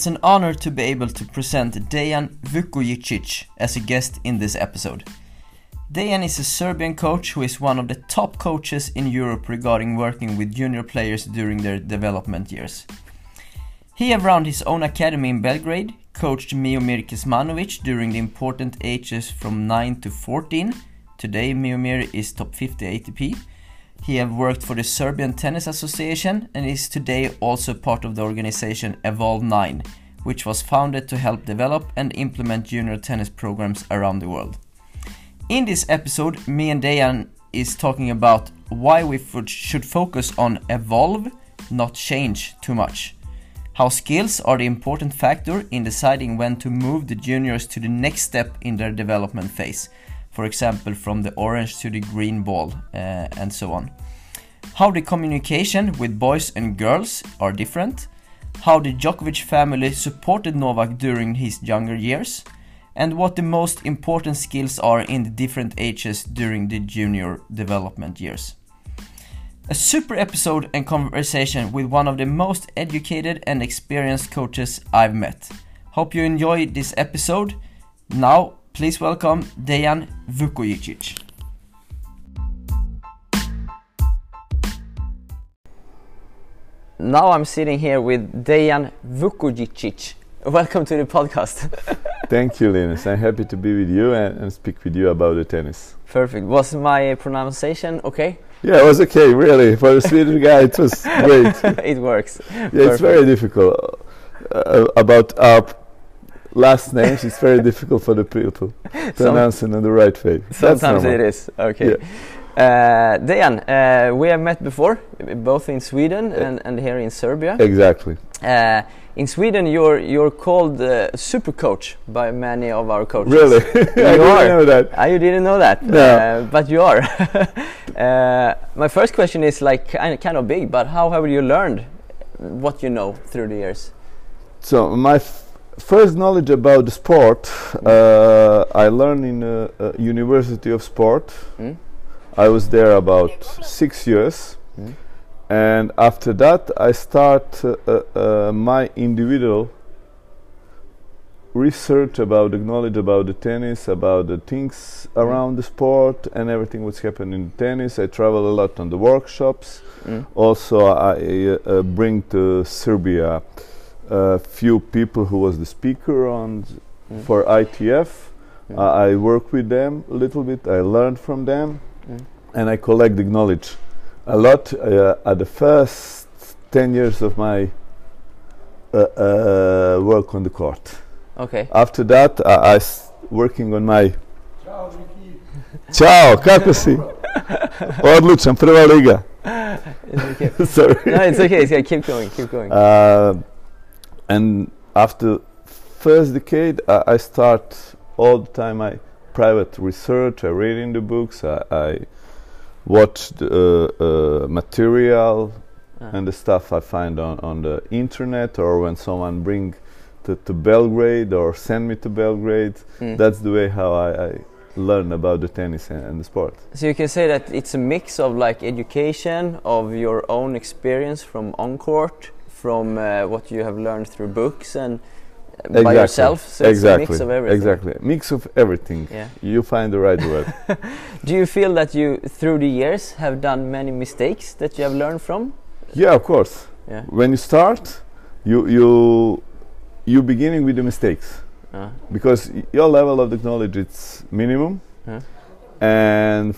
it's an honor to be able to present Dejan Vukojicic as a guest in this episode. Dejan is a Serbian coach who is one of the top coaches in Europe regarding working with junior players during their development years. He have run his own academy in Belgrade, coached Miomir Kecmanovic during the important ages from 9 to 14. Today Miomir is top 50 ATP he have worked for the Serbian Tennis Association and is today also part of the organization Evolve 9, which was founded to help develop and implement junior tennis programs around the world. In this episode, me and Dejan is talking about why we should focus on evolve, not change too much. How skills are the important factor in deciding when to move the juniors to the next step in their development phase for example from the orange to the green ball uh, and so on. How the communication with boys and girls are different, how the Djokovic family supported Novak during his younger years, and what the most important skills are in the different ages during the junior development years. A super episode and conversation with one of the most educated and experienced coaches I've met. Hope you enjoy this episode. Now Please welcome Dejan Vukojicic. Now I'm sitting here with Dejan Vukojicic. Welcome to the podcast. Thank you, Linus. I'm happy to be with you and, and, speak with you about the tennis. Perfect. Was my pronunciation okay? Yeah, it was okay, really. For a Swedish guy, it was great. it works. Yeah, Perfect. it's very difficult. Uh, about our last names, it's very difficult for the people to pronounce it in the right way. Sometimes it is. Okay. Yeah. Uh, Dejan, uh, we have met before, both in Sweden and, and here in Serbia. Exactly. Uh, in Sweden, you're you're called uh, super coach by many of our coaches. Really? you I are. didn't know that. Uh, you didn't know that. No. Uh, but you are. Uh, my first question is like kind of, kind of big, but how have you learned what you know through the years? So my first knowledge about the sport uh, I learned in a, a, University of Sport. Mm. I was there about six years, mm. and after that I start uh, uh, my individual research about the knowledge about the tennis, about the things mm. around the sport, and everything what's happening in tennis. I travel a lot on the workshops. Mm. Also, I uh, bring to Serbia a few people who was the speaker on mm. for ITF. Mm. Uh, I work with them a little bit. I learned from them, mm. and I collect the knowledge a lot. Uh, at the first ten years of my uh, uh work on the court. Okay. After that, I s working on my. Ciao, kako si? Odličan, prva liga. it's okay. Sorry. No, it's okay. It's okay. Keep going. Keep going. And after first decade, I, I start all the time my private research. I read in the books. I, I watch the uh, uh, material uh. and the stuff I find on, on the internet or when someone bring to, to Belgrade or send me to Belgrade. Mm. That's the way how I, I learn about the tennis and, and, the sport. So you can say that it's a mix of like education, of your own experience from on court, from uh, what you have learned through books and uh, exactly. by yourself. So exactly. mix of everything. Exactly. Mix of everything. Yeah. You find the right word. Do you feel that you, through the years, have done many mistakes that you have learned from? Yeah, of course. Yeah. When you start, you you you beginning with the mistakes uh. because your level of the knowledge is minimum, uh. and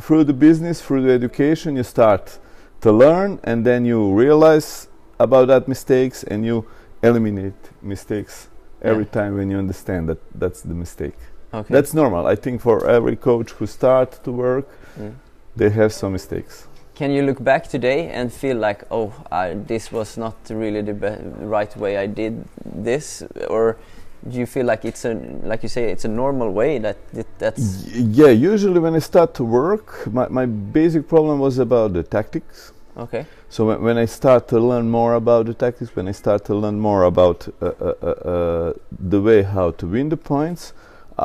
through the business, through the education, you start to learn and then you realize about that mistakes and you eliminate mistakes every yeah. time when you understand that that's the mistake okay. that's normal i think for every coach who start to work mm. they have some mistakes can you look back today and feel like oh I, this was not really the right way i did this or do you feel like it's a like you say it's a normal way that it, that's yeah usually when i start to work my, my basic problem was about the tactics okay. So when, when i start to learn more about the tactics when i start to learn more about uh, uh, uh, uh the way how to win the points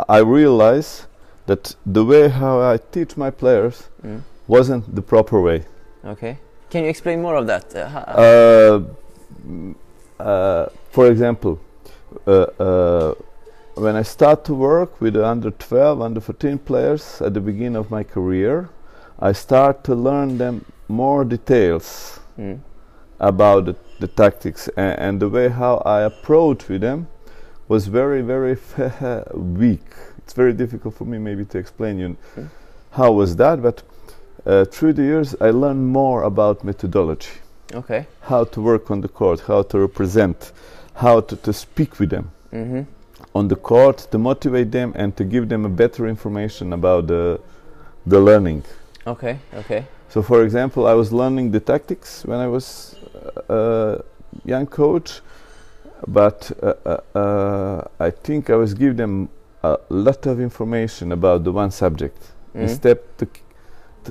i realize that the way how i teach my players mm. wasn't the proper way. Okay. Can you explain more of that? Uh, uh, uh, for example, uh, when I start to work with the under 12, under 14 players at the beginning of my career, I start to learn them more details mm. about the, the tactics and, and, the way how I approach with them was very very weak. It's very difficult for me maybe to explain you mm. how was that, but uh, through the years I learned more about methodology. Okay. How to work on the court, how to represent, how to, to speak with them. Mm -hmm on the court to motivate them and to give them a better information about the the learning. Okay. Okay. So, for example, I was learning the tactics when I was a uh, young coach, but uh, uh, I think I was giving them a lot of information about the one subject mm -hmm. instead to,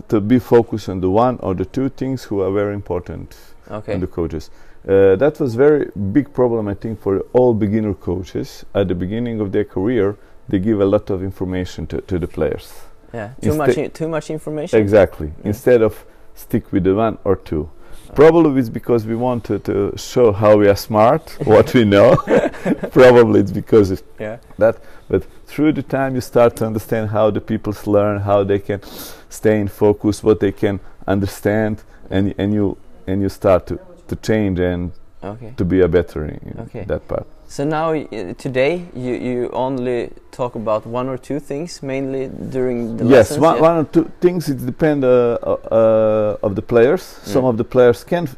to be focused on the one or the two things who are very important okay. in the coaches. Uh, that was very big problem, I think, for all beginner coaches. At the beginning of their career, they give a lot of information to, to the players. Yeah, too much, too much information. Exactly. Instead of stick with the one or two. Probably it's because we want to, to show how we are smart, what we know. Probably it's because of yeah. that. But through the time, you start to understand how the people learn, how they can stay in focus, what they can understand, and and you and you start to to change and okay. to be a better in okay. that part. So now uh, today you, you only talk about one or two things mainly during the yes, lessons. Yes, one, yeah? one or two things. It depends uh, uh, of the players. Mm. Some of the players can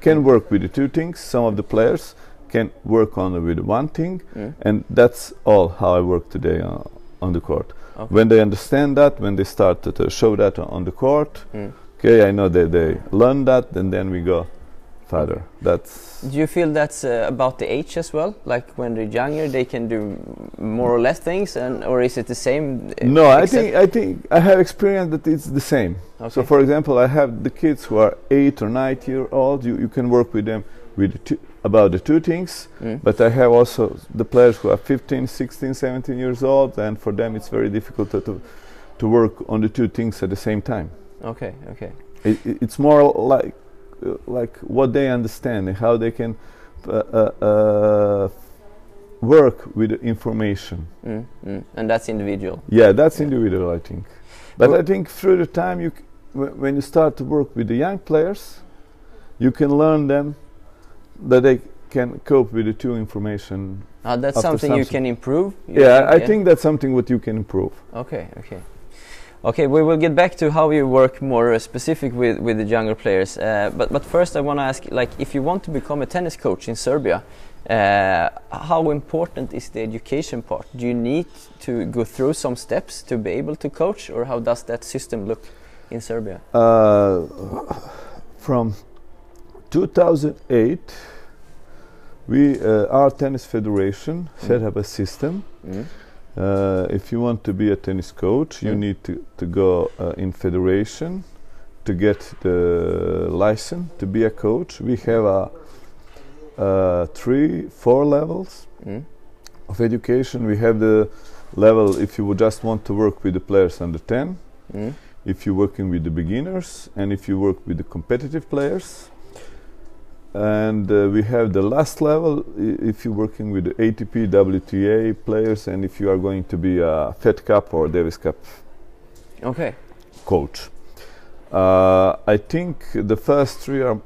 can work with the two things. Some of the players can work only with one thing, mm. and that's all how I work today uh, on the court. Okay. When they understand that, when they start to, to show that on the court. Mm okay, I know that they learn that, and then we go further. That's. Do you feel that's uh, about the age as well? Like when they're younger, they can do more or less things, and or is it the same? Uh, no, I think I think I have experienced that it's the same. Okay. So, for example, I have the kids who are eight or nine year old. You you can work with them with the about the two things, mm. but I have also the players who are 15, 16, 17 years old, and for them it's very difficult to, to, to work on the two things at the same time. Okay, okay. It, it's more like like what they understand and how they can uh, uh, uh work with information. Mm, mm. And that's individual. Yeah, that's yeah. individual, I think. But well I think through the time you, when you start to work with the young players, you can learn them that they can cope with the two information. Uh, that's something, you can improve. You yeah, think, I yeah? think that's something what you can improve. Okay, okay. Okay, we will get back to how you work more uh, specific with, with the younger players. Uh, but, but first I want to ask, like, if you want to become a tennis coach in Serbia, uh, how important is the education part? Do you need to go through some steps to be able to coach, or how does that system look in Serbia? Uh, from 2008, we, uh, our tennis federation, mm. set up a system mm uh, if you want to be a tennis coach, you need to, to go uh, in federation to get the license to be a coach. We have a, uh, three, four levels mm. of education. We have the level if you would just want to work with the players under 10, mm. if you're working with the beginners, and if you work with the competitive players and uh, we have the last level if you're working with ATP, WTA players, and if you are going to be a Fed Cup or Davis Cup okay. coach. Uh, I think the first three are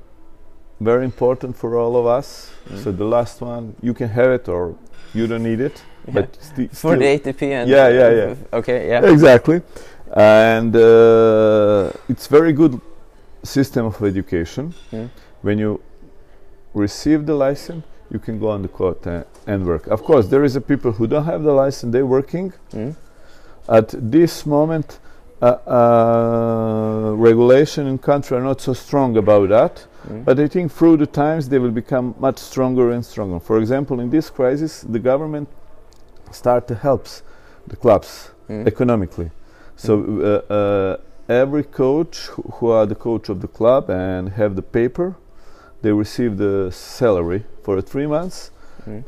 very important for all of us. Mm. So the last one, you can have it or you don't need it. Yeah. But for the ATP and yeah, yeah, yeah. Okay, yeah. Exactly, and uh, it's very good system of education. Mm. When you receive the license, you can go on the court uh, and work. Of course, there is a people who don't have the license; they're working. Mm. At this moment, uh, uh, regulation in country are not so strong about that. Mm. But I think through the times they will become much stronger and stronger. For example, in this crisis, the government start to help the clubs mm. economically. So mm. uh, uh, every coach who are the coach of the club and have the paper they received the salary for three months,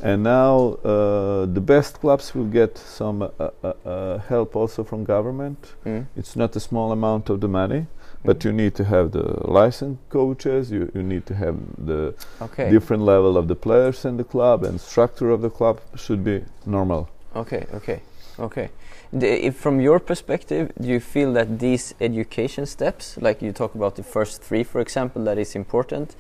and now uh, the best clubs will get some uh, uh, uh help also from government. Mm. It's not a small amount of the money, but you need to have the licensed coaches. You, you need to have the okay. different level of the players in the club and structure of the club should be normal. Okay, okay, okay. If from your perspective, do you feel that these education steps, like you talk about the first three, for example, that is important?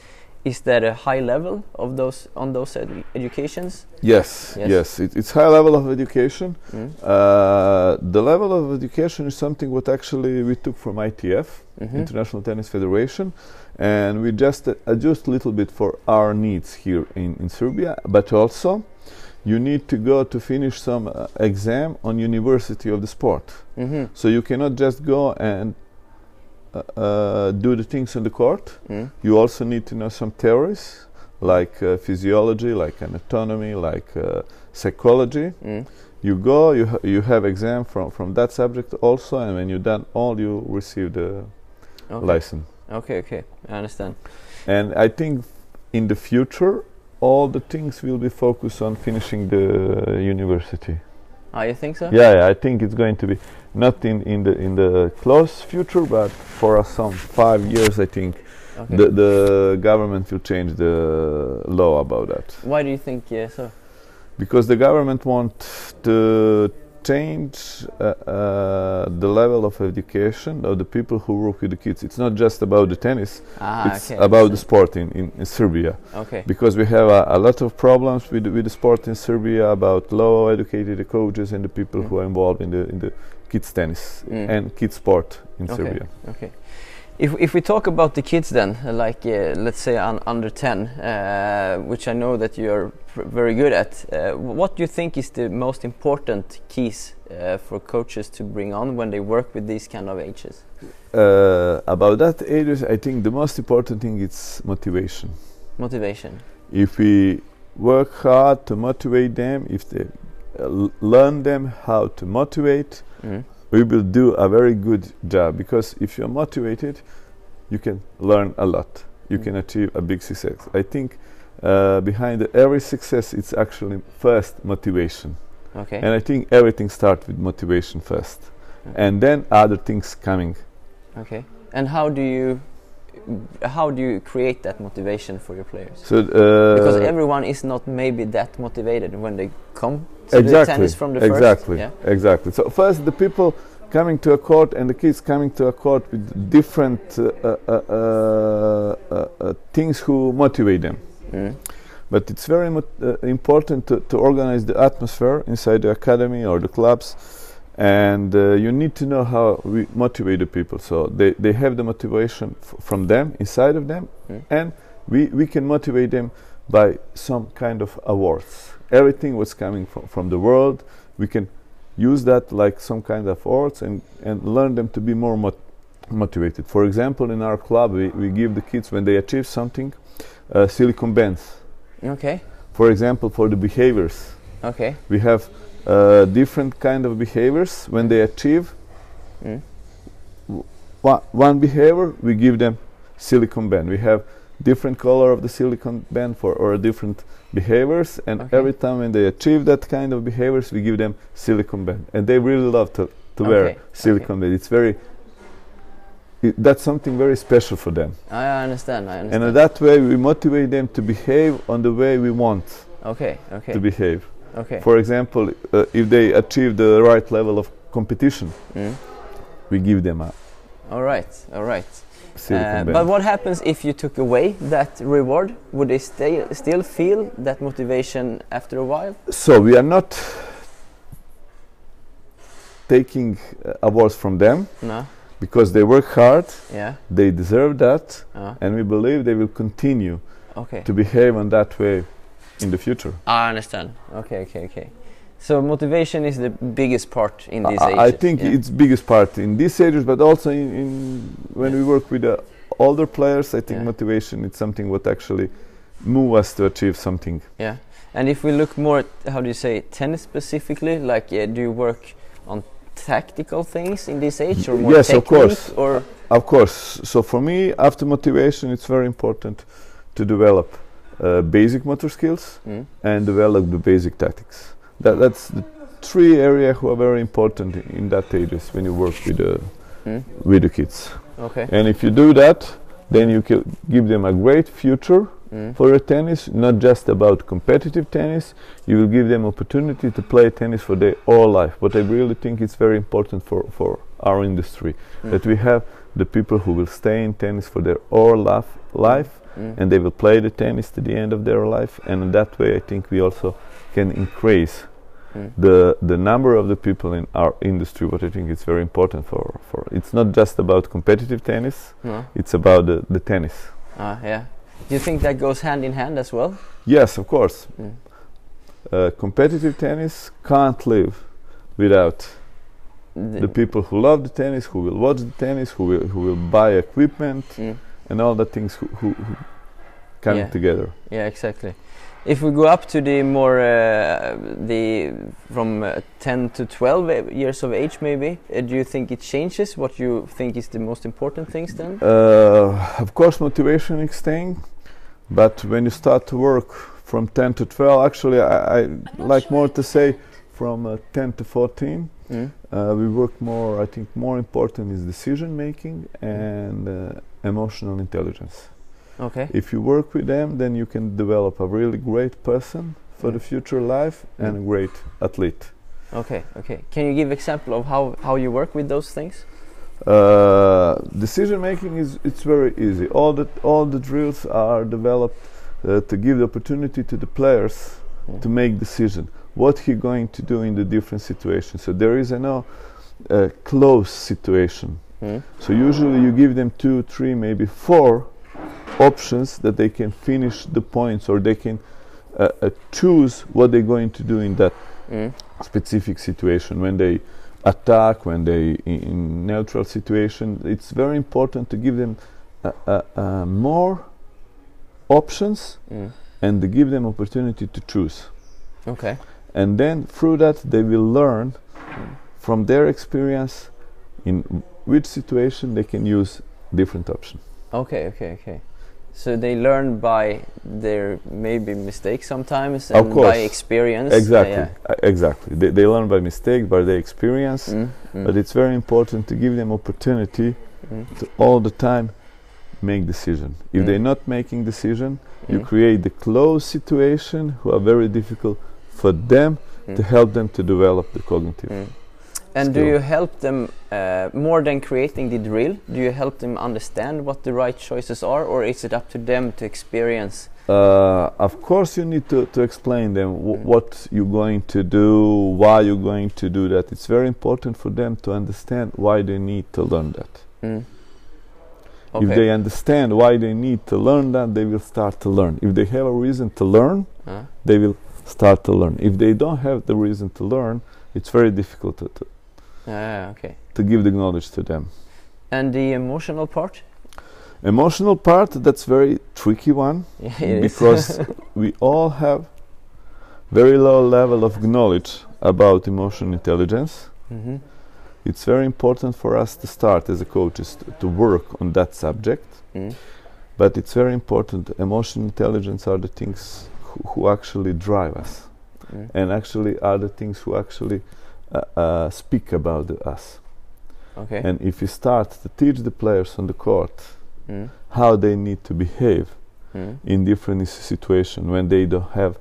Is that a high level of those on those edu educations? Yes, yes, yes. It, it's high level of education. Mm. Uh, the level of education is something what actually we took from ITF, mm -hmm. International Tennis Federation, and we just uh, adjust a little bit for our needs here in, in Serbia, but also you need to go to finish some uh, exam on university of the sport. Mm -hmm. So you cannot just go and do the things in the court. Mm. You also need to know some theories like uh, physiology, like anatomy, like uh, psychology. Mm. You go, you ha you have exam from from that subject also, and when you done all, you receive the okay. license. Okay, okay, I understand. And I think in the future, all the things will be focused on finishing the university. Oh, you think so? Yeah, yeah, I think it's going to be not in, in the in the close future, but for some five years, I think okay. the the government will change the law about that. Why do you think yeah, so? Because the government want to change uh, uh, the level of education of the people who work with the kids. It's not just about the tennis; ah, it's okay, about the sport in, in, in, Serbia. Okay. Because we have a, a, lot of problems with with the sport in Serbia about low educated coaches and the people mm. who are involved in the in the kids tennis mm. and kids sport in okay. Serbia. Okay. If, if we talk about the kids then, like uh, let's say un under 10, uh, which I know that you're very good at, uh, what do you think is the most important keys uh, for coaches to bring on when they work with these kind of ages? Uh, about that ages, I think the most important thing is motivation. Motivation. If we work hard to motivate them, if they learn them how to motivate, mm we will do a very good job because if you're motivated, you can learn a lot. You mm. can achieve a big success. I think uh, behind every success, it's actually first motivation. Okay. And I think everything starts with motivation first, okay. and then other things coming. Okay. And how do you how do you create that motivation for your players? So uh, because everyone is not maybe that motivated when they come to exactly, the tennis from the exactly. Yeah? Exactly. So first the people coming to a court and the kids coming to a court with different uh, uh, uh, uh, uh things who motivate them. Mm. But it's very important to, to organize the atmosphere inside the academy or the clubs and uh, you need to know how we motivate the people so they, they have the motivation from them inside of them mm. and we, we can motivate them by some kind of awards everything was coming from, from the world. We can use that like some kind of awards and, and learn them to be more mot motivated. For example in our club we, we give the kids when they achieve something uh, silicon bands. Okay. For example for the behaviors. Okay. We have uh, different kind of behaviors. When they achieve mm. one behavior we give them silicon band. We have different color of the silicon band for or different behaviors and okay. every time when they achieve that kind of behaviors we give them silicon band and they really love to, to okay. wear silicon okay. band it's very it, that's something very special for them I understand I understand and that way we motivate them to behave on the way we want okay okay to behave Okay. For example, uh, if they achieve the right level of competition, mm. we give them a. All right, all right. Uh, but what happens if you took away that reward? Would they stay, still feel that motivation after a while? So we are not taking uh, awards from them. No. Because they work hard. Yeah. They deserve that, uh. and we believe they will continue okay. to behave in that way in the future. I understand. Okay, okay, okay. So motivation is the biggest part in these I, ages. I think yeah. it's biggest part in these ages, but also in, in when yeah. we work with the older players. I think yeah. motivation is something what actually move us to achieve something. Yeah, and if we look more, at, how do you say tennis specifically? Like, do you work on tactical things in this age, or more yes, of course, or of course. So for me, after motivation, it's very important to develop uh, basic motor skills mm. and develop the basic tactics. That, that's the three areas who are very important in, that ages when you work with the mm. with the kids. Okay. And if you do that, then you can give them a great future mm. for a tennis, not just about competitive tennis. You will give them opportunity to play tennis for their whole life. But I really think it's very important for, for our industry mm. that we have the people who will stay in tennis for their whole life, life mm. and they will play the tennis to the end of their life. And in that way, I think we also can increase mm. the the number of the people in our industry. What I think is very important for for it's not just about competitive tennis. No. It's about the, the tennis. Ah, uh, yeah. Do you think that goes hand in hand as well? Yes, of course. Mm. Uh, competitive tennis can't live without the, the, people who love the tennis, who will watch the tennis, who will who will buy equipment, mm. and all the things who, who, who come yeah. together. Yeah, exactly. If we go up to the more uh, the from uh, 10 to 12 years of age, maybe, uh, do you think it changes? What you think is the most important things then? Uh, of course, motivation is staying, but when you start to work from 10 to 12, actually, I, I like sure. more to say from uh, 10 to 14. Mm. Uh, we work more. I think more important is decision making and emotional intelligence. Okay. If you work with them, then you can develop a really great person for mm. the future life mm. and a great athlete. Okay, okay. Can you give example of how, how you work with those things? Uh, decision making is it's very easy. All the all the drills are developed uh, to give the opportunity to the players mm. to make decision. What he going to do in the different situations. So there is a no uh, close situation. Mm. So usually you give them two, three, maybe four options that they can finish the points or they can uh, uh, choose what they're going to do in that mm. specific situation when they attack when they in, neutral situation it's very important to give them uh, uh, uh more options mm. and to give them opportunity to choose okay and then through that they will learn mm. from their experience in which situation they can use different option okay okay okay so they learn by their maybe mistakes sometimes and of course. by experience. Exactly, yeah. uh, exactly. They, they learn by mistake, by their experience. Mm, mm. But it's very important to give them opportunity mm. to all the time make decision. If they're mm. not making decision, you mm. create the closed situation who are very difficult for them to mm. help them to develop the cognitive. And do you help them uh, more than creating the drill? Do you help them understand what the right choices are, or is it up to them to experience? Uh, of course, you need to, to explain them mm. what you're going to do, why you're going to do that. It's very important for them to understand why they need to learn that. Mm. Okay. If they understand why they need to learn that, they will start to learn. If they have a reason to learn, uh. they will start to learn. If they don't have the reason to learn, it's very difficult to, to Ah, okay. To give the knowledge to them. And the emotional part? Emotional part, that's very tricky one because we all have very low level of knowledge about emotional intelligence. Mm -hmm. It's very important for us to start as a coaches to, to work on that subject. Mm. But it's very important. Emotional intelligence are the things who, who actually drive us, mm. and actually are the things who actually uh, uh, speak about us. Okay. And if you start to teach the players on the court mm. how they need to behave mm. in different situations when they don't have,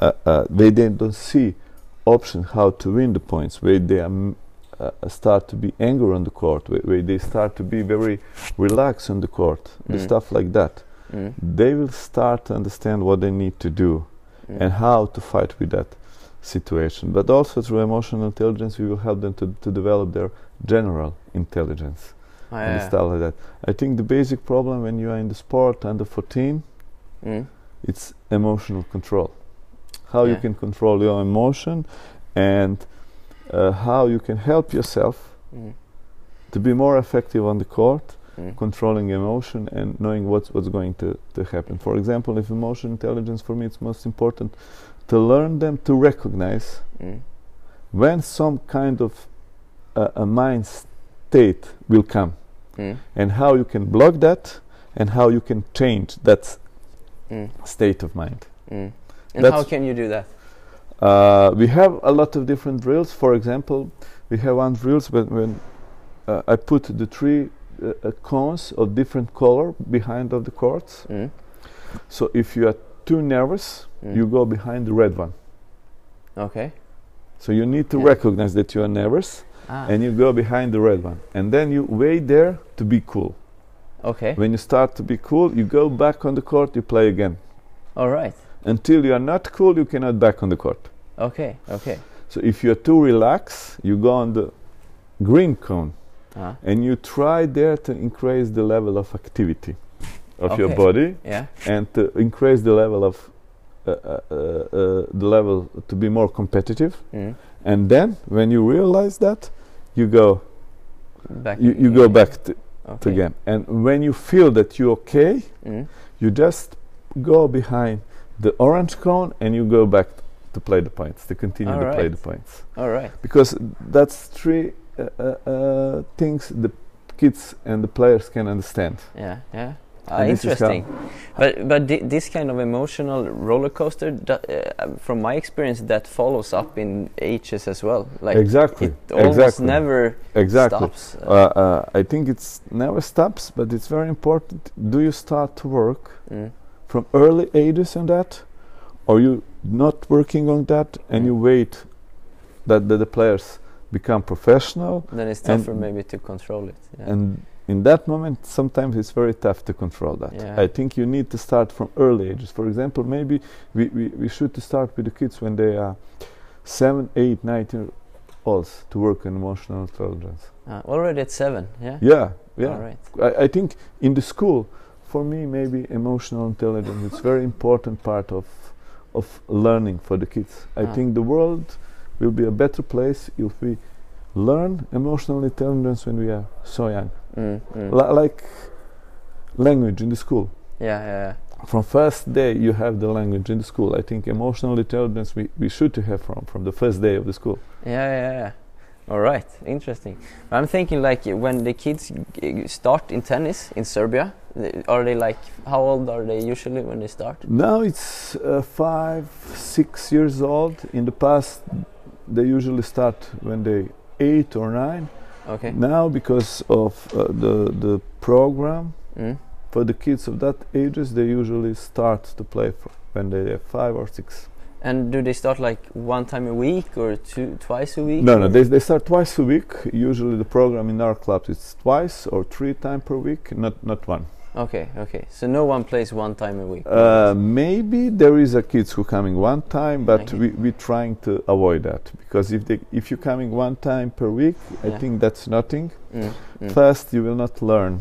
uh, uh, they then don't see option how to win the points, where they uh, start to be angry on the court, where, where, they start to be very relaxed on the court, mm. stuff like that. Mm. They will start to understand what they need to do mm. and how to fight with that situation. But also through emotional intelligence, we will help them to, to develop their general intelligence oh, and stuff like that. I think the basic problem when you are in the sport under 14, mm. it's emotional control. How yeah. you can control your emotion and uh, how you can help yourself mm. to be more effective on the court, mm. controlling emotion and knowing what's what's going to, to happen. For example, if emotional intelligence for me it's most important to learn them to recognize mm. when some kind of uh, a mind state will come mm. and how you can block that and how you can change that mm. state of mind. Mm. And That's how can you do that? Uh, we have a lot of different drills. For example, we have one drills when, when uh, I put the three uh, cones of different color behind of the courts. Mm. So if you are too nervous, mm. you go behind the red one. Okay. So you need to yeah. recognize that you are nervous, ah. and you go behind the red one, and then you wait there to be cool. Okay. When you start to be cool, you go back on the court, you play again. All right. Until you are not cool, you cannot back on the court. Okay. Okay. So if you are too relaxed, you go on the green cone, uh-huh. and you try there to increase the level of activity of okay. your body, yeah. and to increase the level of the level to be more competitive. Mm. And then when you realize that, you go back. You, you go back to okay. again. And when you feel that you're okay, mm. you just go behind the orange cone and you go back to play the points, to continue All to right. play the points. All right. Because that's three uh, uh, uh, things the kids and the players can understand. Yeah, yeah. Uh, interesting, but but this kind of emotional roller coaster, uh, from my experience, that follows up in ages as well. Like exactly, it almost exactly. never exactly. stops. Uh, uh, I think it's never stops, but it's very important. Do you start to work mm. from early ages on that, or you not working on that, and mm. you wait that, that the players become professional? Then it's tougher maybe to control it. Yeah. And in that moment, sometimes it's very tough to control that. Yeah. I think you need to start from early ages. For example, maybe we, we, we should start with the kids when they are seven, eight, nine years old to work on emotional intelligence. Uh, already at seven, yeah? Yeah, yeah. All right. I, I think in the school, for me, maybe emotional intelligence is very important part of of learning for the kids. I ah. think the world will be a better place if we learn emotional intelligence when we are so young. Mm, mm. like language in the school. Yeah, yeah, yeah. From first day you have the language in the school. I think emotional intelligence we, we should to have from from the first day of the school. Yeah, yeah, yeah. All right, interesting. I'm thinking like when the kids start in tennis in Serbia, are they like how old are they usually when they start? Now it's uh, five, six years old. In the past, they usually start when they eight or nine. Okay. Now, because of uh, the the program mm. for the kids of that ages, they usually start to play when they are five or six. And do they start like one time a week or two twice a week? No, no, they, they start twice a week. Usually, the program in our clubs is twice or three times per week, not not one. Okay, okay. So no one plays one time a week. Uh, maybe there is a kids who coming one time, but okay. we we trying to avoid that because if they if you're coming one time per week, yeah. I think that's nothing. Mm, mm. First, you will not learn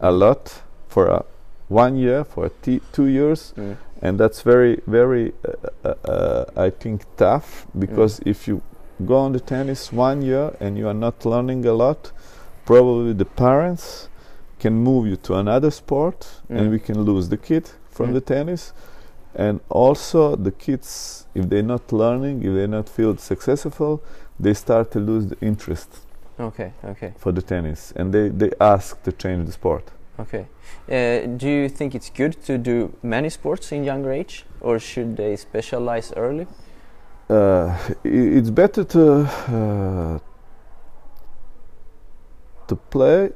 a lot for a one year for two years, mm. and that's very very uh, uh, uh I think tough because mm. if you go on the tennis one year and you are not learning a lot, probably the parents can move you to another sport mm. and we can lose the kid from mm. the tennis. And also the kids if they're not learning if they're not feel successful they start to lose the interest okay okay. for the tennis. And they they ask to change the sport. Okay. Uh, do you think it's good to do many sports in younger age or should they specialize early? Uh, it's better to uh, to play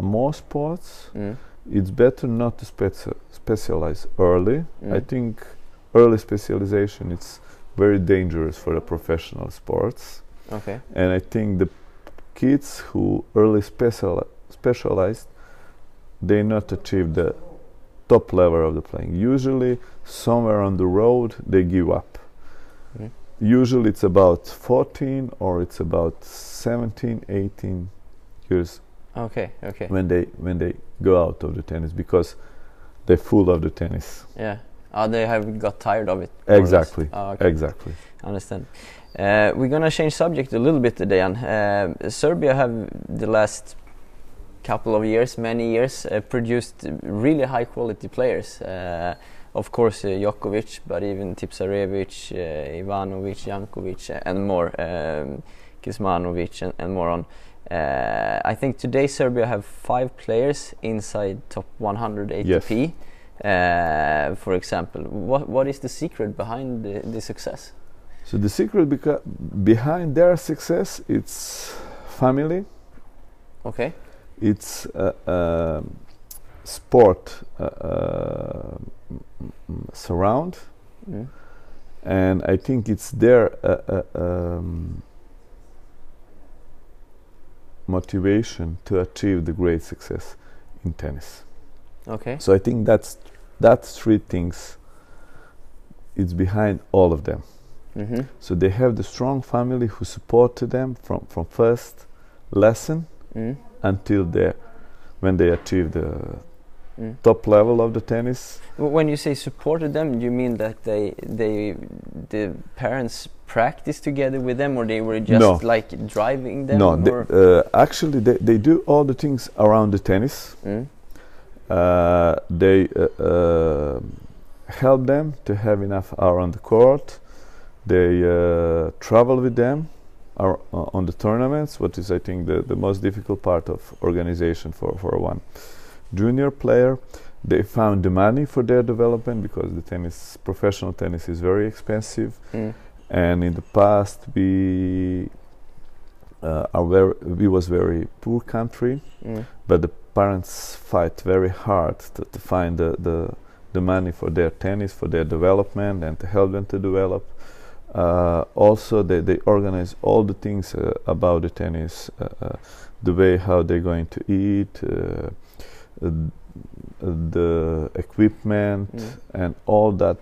more sports, mm. it's better not to speci specialize early. Mm. I think early specialization is very dangerous for the professional sports. Okay. And I think the kids who early special specialized, they not achieve the top level of the playing. Usually, somewhere on the road, they give up. Mm. Usually, it's about 14 or it's about 17, 18 years Okay, okay. When they when they go out of the tennis because they're full of the tennis. Yeah. Oh, they have got tired of it. Exactly. Oh, okay. Exactly. I understand. Uh, we're gonna change subject a little bit, Dejan. Uh, Serbia have the last couple of years, many years, uh, produced really high quality players. Uh, of course, uh, Djokovic, but even Tipsarevic, uh, Ivanovic, Jankovic, and more, um, Kuzmanovic, and, and more on. Uh, I think today Serbia have five players inside top 100 ATP. Yes. Uh, for example, what what is the secret behind the, the success? So the secret behind their success it's family, Okay. It's a, a sport uh, uh, surround, mm. and I think it's their uh, uh, um, motivation to achieve the great success in tennis. Okay. So I think that's that's three things. It's behind all of them. Mm-hmm. So they have the strong family who supported them from from first lesson mm. until they when they achieve the mm. top level of the tennis. When you say supported them, do you mean that they they the parents practice together with them, or they were just no. like driving them? No, they, uh, actually they they do all the things around the tennis. Mm. Uh, they uh, uh, help them to have enough hour on the court. They uh, travel with them uh, on the tournaments, what is I think the, the most difficult part of organization for, for one junior player. They found the money for their development because the tennis, professional tennis, is very expensive. Mm. And in the past, we uh, are very, we was very poor country, mm. but the parents fight very hard to, to find the, the the money for their tennis, for their development, and to help them to develop. Uh, also, they, they organize all the things uh, about the tennis, uh, uh the way how they're going to eat, uh, the equipment, mm. and all that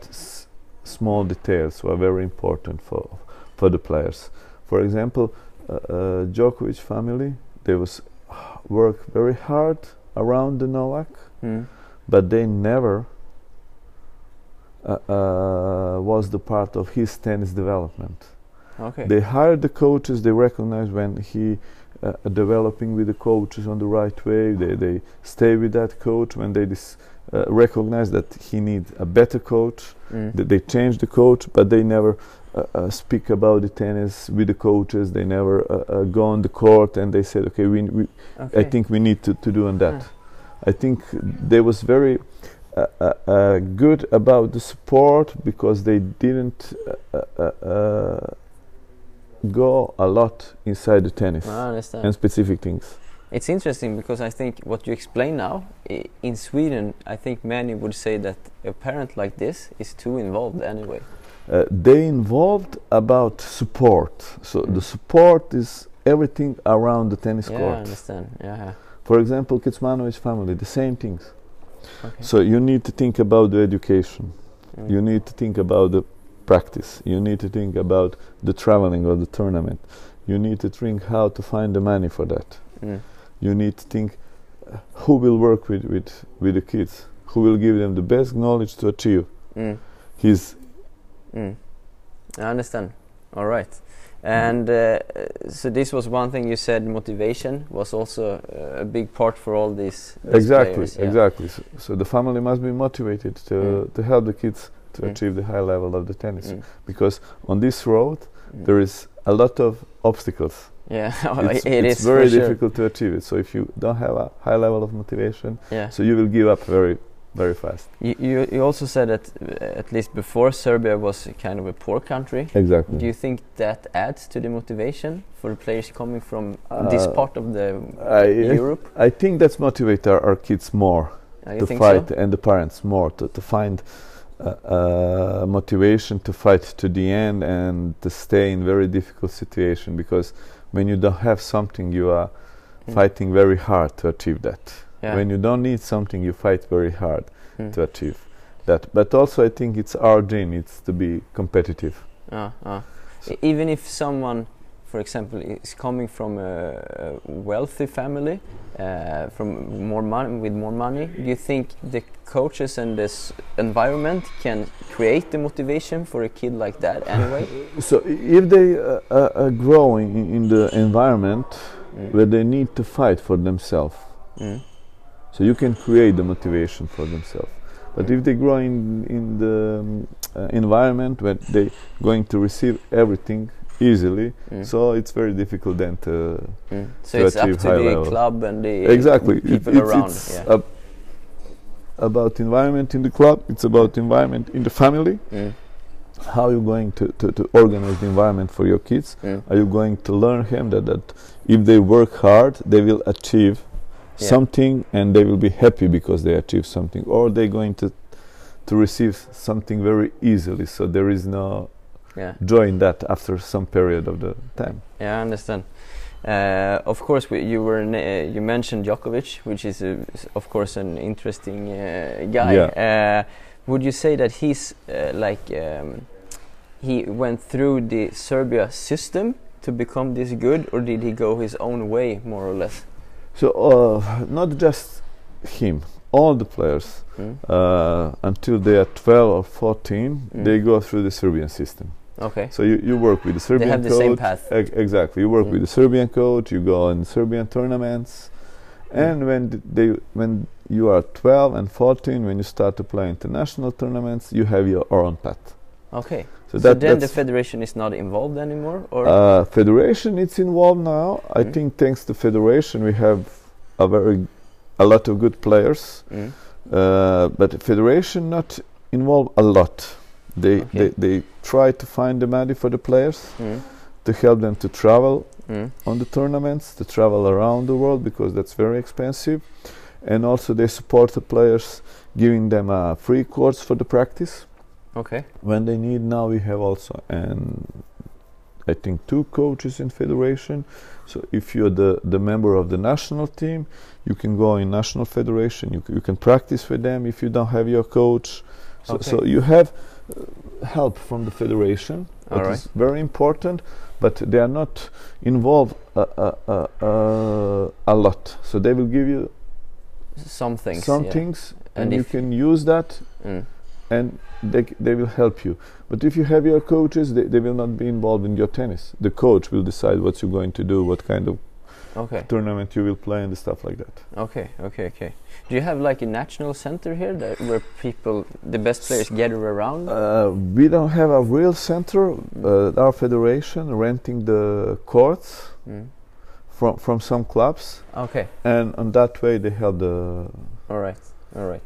small details were very important for for the players. For example, uh, Djokovic family they was work very hard around the Novak, mm. but they never uh, uh, was the part of his tennis development. Okay. They hired the coaches. They recognized when he uh, developing with the coaches on the right way. They they stay with that coach when they dis, uh, recognize that he needs a better coach. Mm. Th they change the coach, but they never uh, uh, speak about the tennis with the coaches. They never go on the court and they said, "Okay, we, we okay. I think we need to to do on that." I think there was very uh, uh, uh, good about the support because they didn't go a lot inside the tennis and specific things. It's interesting because I think what you explain now in Sweden, I think many would say that a parent like this is too involved anyway. Uh, they involved about support. So mm. the support is everything around the tennis yeah, court. I understand. Yeah. For example, Kecmanovic family, the same things. Okay. So you need to think about the education. Mm. You need to think about the practice. You need to think about the traveling of the tournament. You need to think how to find the money for that. Mm. You need to think who will work with, with, with the kids, who will give them the best knowledge to achieve mm. his. Mm. I understand. All right. And uh, so this was one thing you said. Motivation was also uh, a big part for all these. these exactly, players, yeah. exactly. So, so, the family must be motivated to mm. to help the kids to mm. achieve the high level of the tennis, mm. because on this road mm. there is a lot of obstacles. Yeah, it's, it it's is very difficult sure. to achieve it. So if you don't have a high level of motivation, yeah. so you will give up very very fast. You, you, you also said that uh, at least before Serbia was kind of a poor country. Exactly. Do you think that adds to the motivation for the players coming from uh, this part of the I Europe? I think that's motivate our, our kids more uh, to fight so? and the parents more to, to find uh, uh, motivation to fight to the end and to stay in very difficult situation because when you don't have something you are mm. fighting very hard to achieve that. Yeah. When you don't need something, you fight very hard mm. to achieve that. But also, I think it's our dream. It's to be competitive. Uh, uh. So even if someone, for example, is coming from a, a wealthy family, uh, from more money with more money, do you think the coaches and this environment can create the motivation for a kid like that anyway? so if they uh, uh, are growing in, the environment mm. where they need to fight for themselves. Mm so you can create the motivation for themselves. But if they grow in in the um, uh, environment where they're going to receive everything easily, mm. so it's very difficult then to, mm. so to it's achieve up to high the level. club and the exactly people it, it's around. It's yeah. about environment in the club. It's about environment in the family. Mm. how are you going to, to, to organize the environment for your kids? Are you going to learn him that, that if they work hard, they will achieve yeah. something and they will be happy because they achieve something, or they're going to to receive something very easily. So there is no yeah. joy in that after some period of the time. Yeah, I understand. Uh, of course, we, you were uh, you mentioned Djokovic, which is, a, of course an interesting uh, guy. Yeah. Uh, would you say that he's uh, like um, he went through the Serbia system to become this good, or did he go his own way, more or less? So uh, not just him, all the players mm. uh, until they are 12 or 14, mm. they go through the Serbian system. Okay. So you, you work with the Serbian they have coach. the same path. E exactly. You work mm. with the Serbian coach. You go on Serbian tournaments, mm. and when they when you are 12 and 14, when you start to play international tournaments, you have your own path. Okay. So, so then the federation is not involved anymore, or uh, federation it's involved now. I mm. think thanks to federation we have a very a lot of good players, mm. uh, but federation not involved a lot. They, okay. they they try to find the money for the players mm. to help them to travel mm. on the tournaments, to travel around the world because that's very expensive, and also they support the players, giving them a free course for the practice. Okay. When they need now, we have also and I think two coaches in federation. So if you're the the member of the national team, you can go in national federation. You you can practice with them if you don't have your coach. So okay. so you have help from the federation. That right. is very important, but they are not involved uh, uh, uh, a lot. So they will give you some things, some yeah. things, and, and you can use that. Mm and they, they will help you. But if you have your coaches, they, they will not be involved in your tennis. The coach will decide what you're going to do, what kind of okay. tournament you will play, and stuff like that. Okay, okay, okay. Do you have like a national center here that where people, the best players, gather around? Uh, we don't have a real center. Uh, our federation renting the courts. Mm. From, from some clubs, okay, and on that way they help the. All right, all right.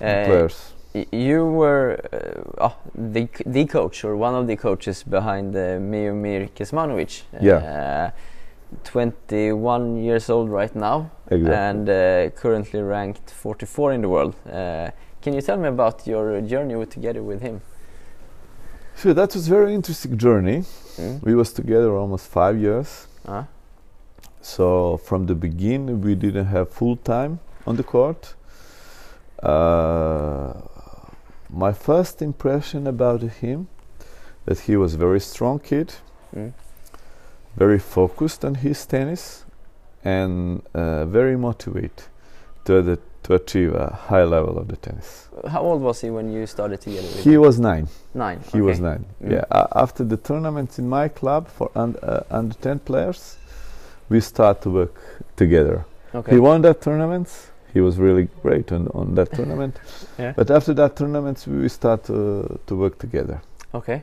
Uh, players you were uh, oh, the the coach or one of the coaches behind uh, Miomir Kecmanovic. Yeah. Uh, 21 years old right now exactly. and uh, currently ranked 44 in the world. Uh, can you tell me about your journey with, together with him? Sure, that was a very interesting journey. Mm. We was together almost five years. -huh. So from the beginning, we didn't have full time on the court. Uh, my first impression about him that he was a very strong kid, mm. Very focused on his tennis, and uh, very motivated to the, to achieve a high level of the tennis. How old was he when you started together? He was nine. Nine. He okay. was nine. Mm. Yeah. Uh, after the tournaments in my club for un uh, under ten players, we start to work together. Okay. He won that tournaments he was really great on, on that tournament. Yeah. But after that tournament, we start to work together. Okay,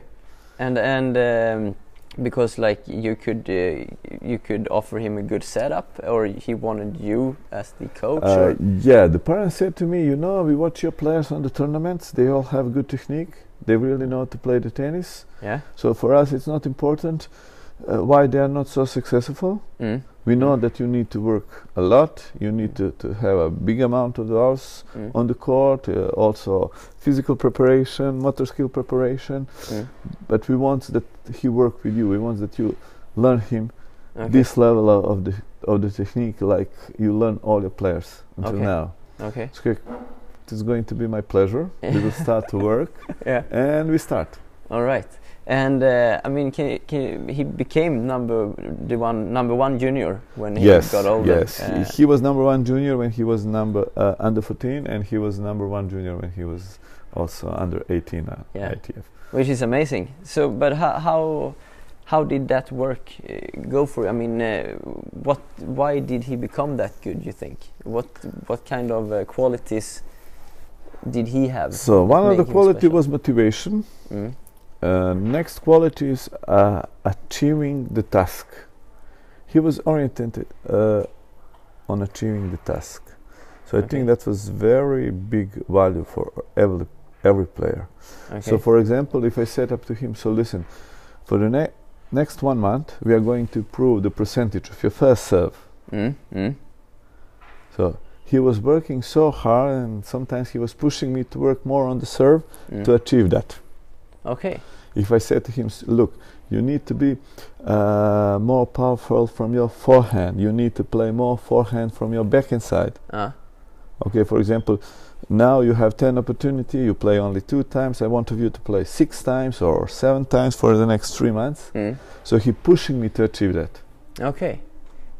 and and um, because like you could uh, you could offer him a good setup, or he wanted you as the coach. Uh, yeah, the parents said to me, you know, we watch your players on the tournaments. They all have good technique. They really know how to play the tennis. Yeah. So for us, it's not important uh, why they are not so successful. Mm. We know mm. that you need to work a lot. You need to, to have a big amount of hours mm. on the court. Uh, also, physical preparation, motor skill preparation. Mm. But we want that he work with you. We want that you learn him okay. this level of, of, the of the technique, like you learn all your players until okay. now. Okay. So it is going to be my pleasure. we will start to work. Yeah. And we start. All right and uh, I mean, can, can he became number the one number one junior when he yes, got older. Yes, uh, he, was number one junior when he was number uh, under 14, and he was number one junior when he was also under 18 at yeah. ITF. Which is amazing. So, but how how, how did that work uh, go for? You? I mean, uh, what why did he become that good? You think what what kind of uh, qualities did he have? So one of the quality was motivation. Mm uh, next quality is uh, achieving the task. He was oriented uh, on achieving the task. So okay. I think that was very big value for every every player. Okay. So, for example, if I set up to him, so listen, for the ne next one month, we are going to prove the percentage of your first serve. Mm. Mm. So he was working so hard, and sometimes he was pushing me to work more on the serve mm. to achieve that. Okay. If I said to him, look, you need to be uh, more powerful from your forehand. You need to play more forehand from your backhand side. Uh. Okay, for example, now you have 10 opportunity, you play only two times. I want of you to play six times or seven times for the next three months. Mm. So he pushing me to achieve that. Okay.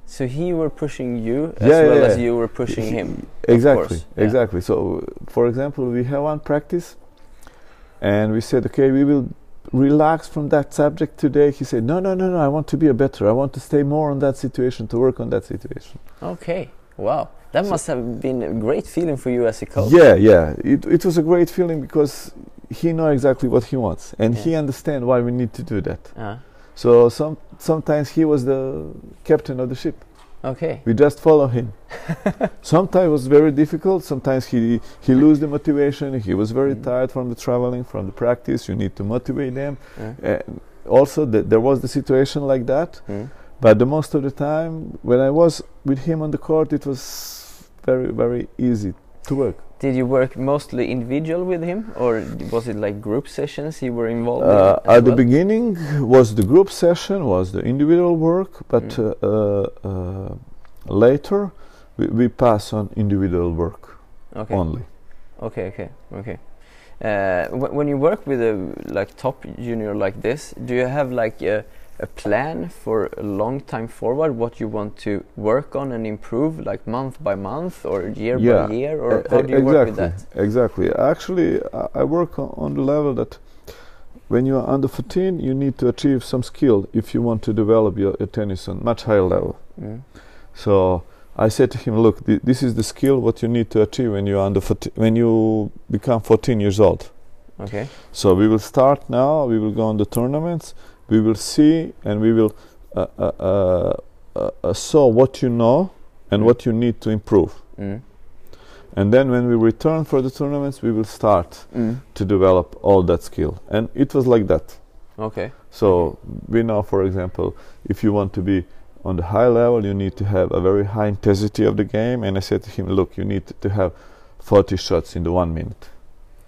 So he were pushing you as yeah, well yeah, as you were pushing he, him. Exactly, exactly. So, for example, we have one practice, and we said, okay, we will relax from that subject today. He said, no, no, no, no. I want to be a better. I want to stay more on that situation, to work on that situation. Okay. Wow. That so must have been a great feeling for you as a coach. Yeah, yeah. It, it was a great feeling because he know exactly what he wants, and yeah. he understand why we need to do that. Uh -huh. So some sometimes he was the captain of the ship. Okay. We just follow him. sometimes it was very difficult. Sometimes he he lose the motivation. He was very mm. tired from the traveling, from the practice. You need to motivate them. Mm. also, th there was the situation like that. Mm. But the most of the time, when I was with him on the court, it was very very easy to work. Did you work mostly individual with him, or was it like group sessions you were involved uh, in? At well? the beginning, was the group session, was the individual work, but mm. uh, uh, later we, we, pass on individual work okay. only. Okay, okay, okay. Uh, when you work with a like top junior like this, do you have like a a plan for a long time forward what you want to work on and improve like month by month or year yeah. by year or how do you exactly. work with that exactly actually i work on the level that when you are under 14 you need to achieve some skill if you want to develop your, your tennis on much higher level mm. so I said to him, "Look, th this is the skill what you need to achieve when you are under 14, when you become 14 years old." Okay. So we will start now. We will go on the tournaments we will see and we will uh, uh, uh, uh, uh saw what you know and mm. what you need to improve. Mm. And then when we return for the tournaments, we will start mm. to develop all that skill. And it was like that. Okay. So we know, for example, if you want to be on the high level, you need to have a very high intensity of the game. And I said to him, look, you need to have 40 shots in the one minute.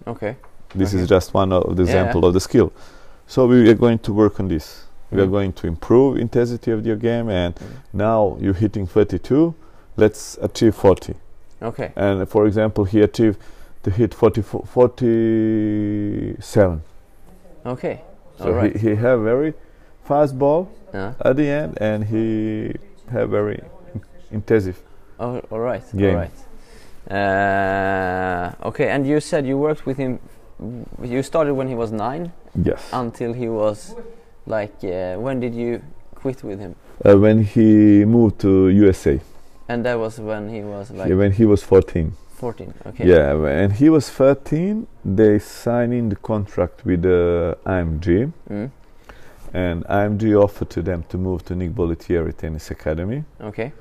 Okay. This okay. is just one of the yeah. example of the skill. So we are going to work on this. We are mm. going to improve intensity of your game, and mm. now you're hitting 32. Let's achieve 40. Okay. And for example, he achieved to hit 40, 47. Okay. So All right. he, he have very fast ball uh. at the end, and he have very intensive. Oh, all right. Game. All right. Uh, okay, and you said you worked with him. You started when he was nine. Yes. Until he was like, uh, when did you quit with him? Uh, when he moved to USA. And that was when he was like. Yeah, when he was 14. 14. Okay. Yeah, when he was 13, they signed in the contract with the uh, IMG. Mm. And IMG offered to them to move to Nick Bollettieri Tennis Academy. Okay.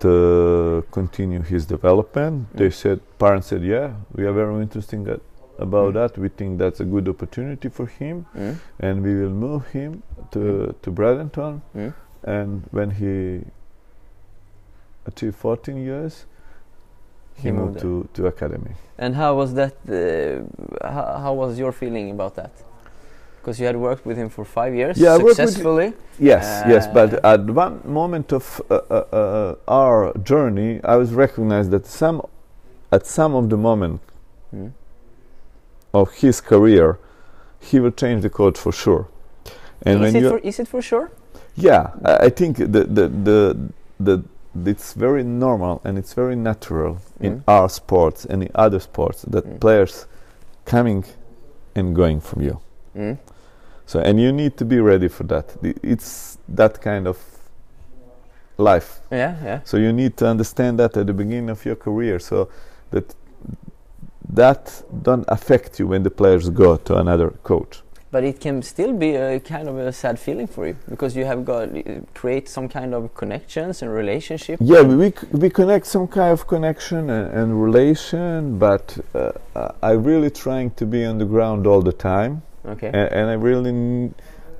To continue his development. Mm. They said, parents said, yeah, we are very interested in about mm. that. We think that's a good opportunity for him, mm. and we will move him to mm. to Bradenton. And when he achieved 14 years, he, he moved, moved to to academy. And how was that? Uh, how, how was your feeling about that? because you had worked with him for five years yeah, successfully. Yes, uh, yes, but at one moment of uh, uh, uh, our journey, I was recognized that some, at some of the moment, mm of his career, he will change the code for sure. And is, it for, is it for sure? Yeah, I, I think the, the, the, the, it's very normal and it's very natural mm. in our sports and in other sports that mm. players coming and going from you. Mm. So, and you need to be ready for that. It's that kind of life. Yeah, yeah. So you need to understand that at the beginning of your career, so that that don't affect you when the players go to another coach. but it can still be a kind of a sad feeling for you because you have got uh, create some kind of connections and relationship. Yeah, we we connect some kind of connection and, and relation, but uh, I really trying to be on the ground all the time. Okay. And, and I really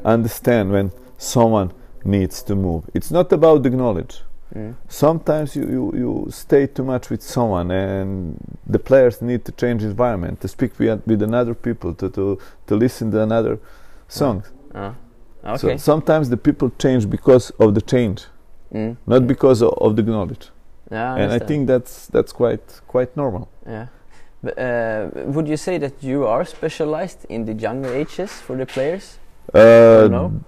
understand when someone needs to move. It's not about the knowledge. Mm. Sometimes you, you, you stay too much with someone, and the players need to change environment, to speak with, with another people, to, to, to listen to another songs. Uh, uh, okay. So sometimes the people change because of the change, mm. not mm. because of, of, the knowledge. Yeah, I and I think that's that's quite quite normal. Yeah. But, uh, would you say that you are specialized in the younger ages for the players? Uh, no?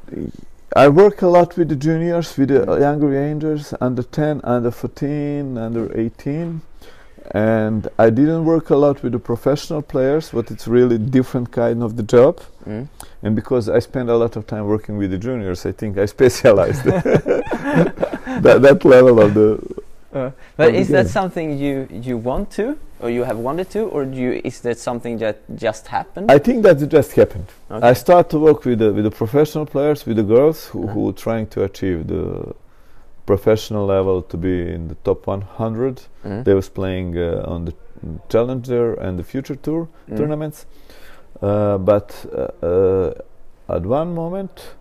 I work a lot with the juniors, with the younger rangers, under 10, under 14, under 18. And I didn't work a lot with the professional players, but it's really different kind of the job. Mm. And because I spend a lot of time working with the juniors, I think I specialized that, that level of the uh, but is that something you you want to, or you have wanted to, or you, is that something that just happened? I think that it just happened. Okay. I start to work with the, with the professional players, with the girls who, uh-huh. who are trying to achieve the professional level to be in the top 100. Mm-hmm. They was playing uh, on the Challenger and the Future Tour mm. tournaments, uh, but uh, uh, at one moment,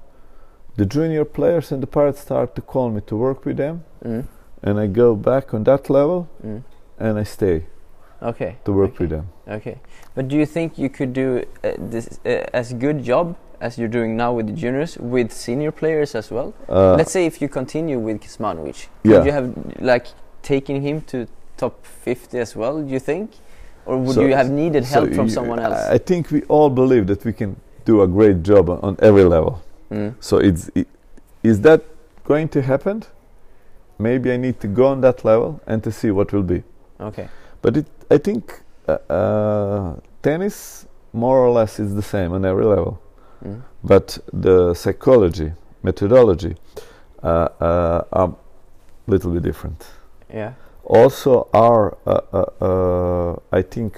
the junior players and the pirates start to call me to work with them. Mm and I go back on that level mm. and I stay. Okay. To work okay. with them. Okay. But do you think you could do uh, this uh, as good job as you're doing now with the juniors with senior players as well? Uh, Let's say if you continue with Kecmanovic, could yeah. you have like taken him to top 50 as well? Do you think, or would so you have needed help so from someone else? I think we all believe that we can do a great job on, on every level. Mm. So it's it, is that going to happen? Maybe I need to go on that level and to see what will be. Okay. But it, I think uh, uh, tennis more or less is the same on every level. Mm. But the psychology, methodology uh, uh are a little bit different. Yeah. Also, our uh, uh, I think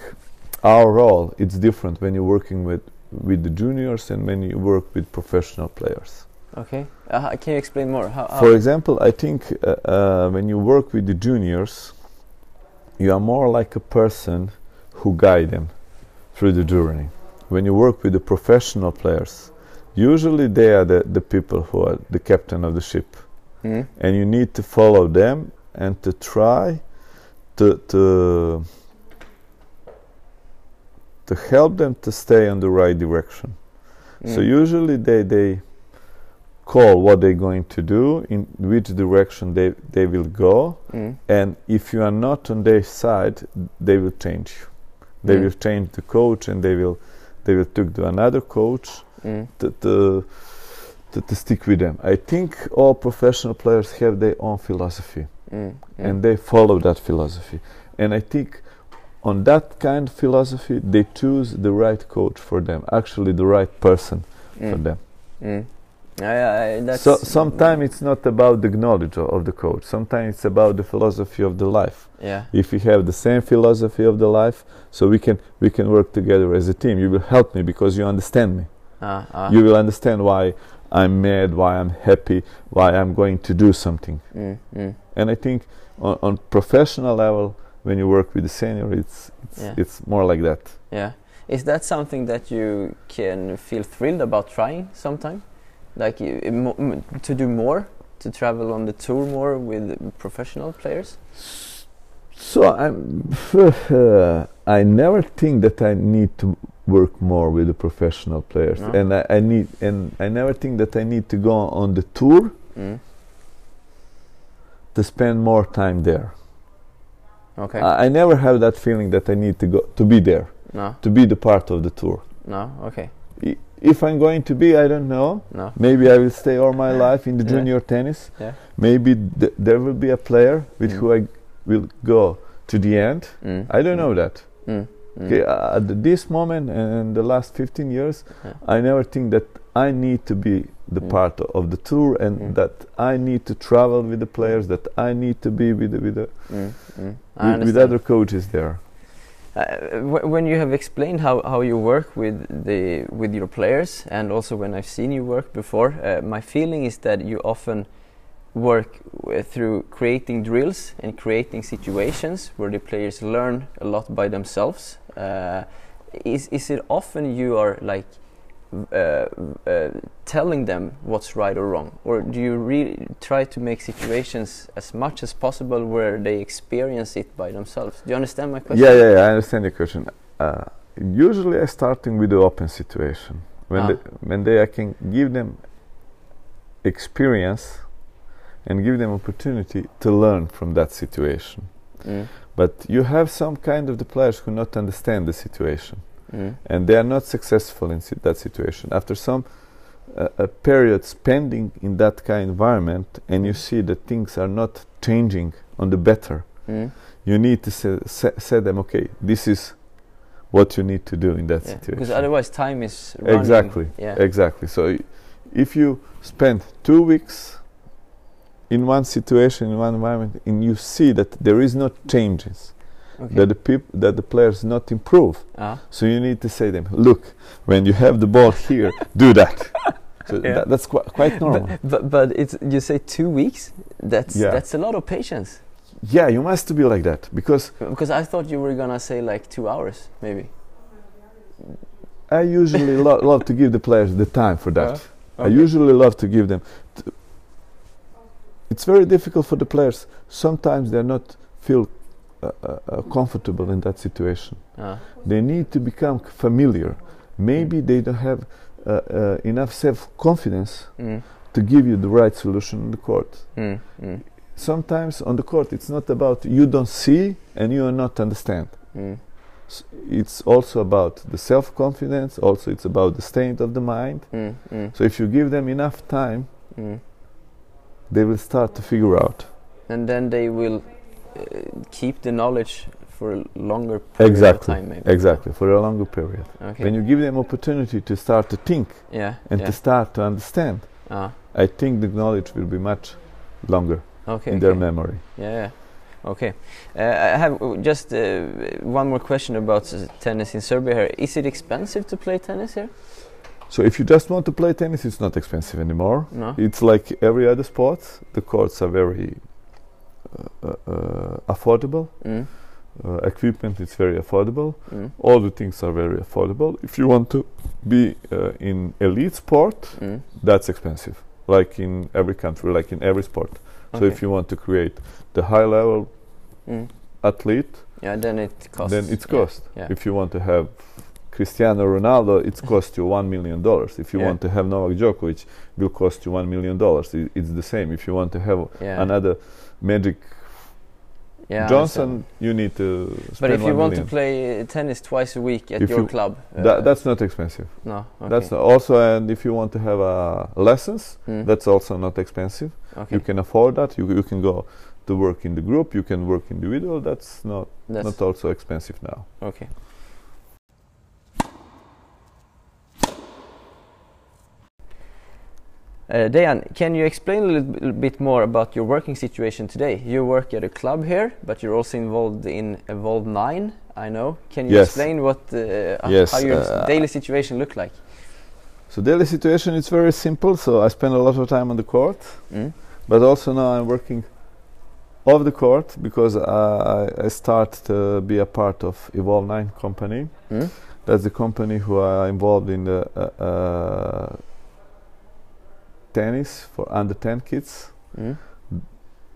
our role it's different when you're working with with the juniors and when you work with professional players. Okay. Uh, can you explain more? How, how For example, I think uh, uh, when you work with the juniors, you are more like a person who guide them through the journey. When you work with the professional players, usually they are the, the people who are the captain of the ship. Mm. And you need to follow them and to try to, to, to help them to stay on the right direction. Mm. So usually they, they call what they're going to do, in which direction they, they will go, mm. and if you are not on their side, they will change you. They mm. will change the coach, and they will they will take to another coach mm. to, to, to, to, stick with them. I think all professional players have their own philosophy, mm. Mm. and they follow that philosophy. And I think on that kind of philosophy, they choose the right coach for them, actually the right person for mm. them. Yeah, yeah, so sometimes it's not about the knowledge of, of, the coach. Sometimes it's about the philosophy of the life. Yeah. If we have the same philosophy of the life, so we can we can work together as a team. You will help me because you understand me. Uh, uh. You will understand why I'm mad, why I'm happy, why I'm going to do something. Mm, mm. And I think on, on, professional level, when you work with the senior, it's it's, yeah. it's more like that. Yeah. Is that something that you can feel thrilled about trying sometime? Like to do more to travel on the tour more with professional players? So i'm uh, i never think that i need to work more with the professional players. No? and I, I, need and i never think that i need to go on the tour mm. to spend more time there. Okay. I, I, never have that feeling that i need to go to be there no. to be the part of the tour. No? Okay if I'm going to be, I don't know. No. Maybe I will stay all my life in the junior tennis. Yeah. Maybe th there will be a player with mm. who I will go to the end. Mm. I don't mm. know that. Mm. Mm. Okay, uh, at this moment and the last 15 years, yeah. I never think that I need to be the part of the tour and that I need to travel with the players, that I need to be with the, with, the, with, with other coaches there. Uh, when you have explained how, how you work with the with your players, and also when I've seen you work before, uh, my feeling is that you often work through creating drills and creating situations where the players learn a lot by themselves. Uh, is is it often you are like uh, uh, telling them what's right or wrong, or do you really try to make situations as much as possible where they experience it by themselves? Do you understand my question? Yeah, yeah, yeah I understand your question. Uh, usually, I starting with the open situation when ah. they, when they I can give them experience and give them opportunity to learn from that situation. Mm. But you have some kind of the players who not understand the situation, mm. and they are not successful in si that situation. After some uh, a period spending in that kind of environment, and you see that things are not changing on the better, mm. you need to say, say, say, them, okay, this is what you need to do in that yeah, situation. Because otherwise, time is exactly, yeah. exactly. So, if you spend two weeks in one situation, in one environment, and you see that there is no changes, okay. that the peop- that the players not improve. Uh. So you need to say them, look, when you have the ball here, do that. So yeah. that, that's qu- quite normal. But, but, but it's you say two weeks. That's yeah. that's a lot of patience. Yeah, you must be like that because because I thought you were gonna say like two hours maybe. I usually lo- love to give the players the time for that. Uh, okay. I usually love to give them it's very difficult for the players. Sometimes they're not feel comfortable in that situation. Ah. They need to become familiar. Maybe mm. they don't have uh, uh, enough self-confidence mm. to give you the right solution on the court. Mm. mm. Sometimes on the court, it's not about you don't see and you are not understand. Mm. it's also about the self-confidence. Also, it's about the state of the mind. Mm, so if you give them enough time they will start to figure out. And then they will uh, keep the knowledge for a longer period exactly, of time, maybe. Exactly, for a longer period. Okay. When you give them opportunity to start to think yeah, and yeah. to start to understand, uh. I think the knowledge will be much longer okay, in okay. their memory. Yeah. Okay, uh, I have just uh, one more question about tennis in Serbia. Here, is it expensive to play tennis here? So if you just want to play tennis, it's not expensive anymore. No. It's like every other sport. The courts are very uh, uh, uh affordable. Mm. Uh, equipment is very affordable. Mm. All the things are very affordable. If you want to be uh, in elite sport, mm. that's expensive. Like in every country, like in every sport. Okay. So if you want to create the high level mm. athlete, yeah, then it costs. Then it's cost. Yeah. If you want to have Cristiano Ronaldo, it's cost you one million dollars. If you yeah. want to have Novak Djokovic, will cost you one million dollars. It's the same. If you want to have yeah. another Magic yeah, Johnson, you need to. but if you want to play tennis twice a week at if your you club, uh, that's not expensive. No, okay. that's also and if you want to have uh, lessons, mm. that's also not expensive. Okay. You can afford that. You you can go to work in the group. You can work individual. That's not that's not also expensive now. Okay. Uh, Dejan, can you explain a little bit more about your working situation today? You work at a club here, but you're also involved in Evolve 9, I know. Can you yes. explain what uh, yes, how your uh, daily situation look like? So daily situation is very simple. So I spend a lot of time on the court, mm. but also now I'm working off the court because I, I start to be a part of Evolve 9 company. Mm. That's the company who are involved in the uh, uh, tennis for under 10 kids. Mm.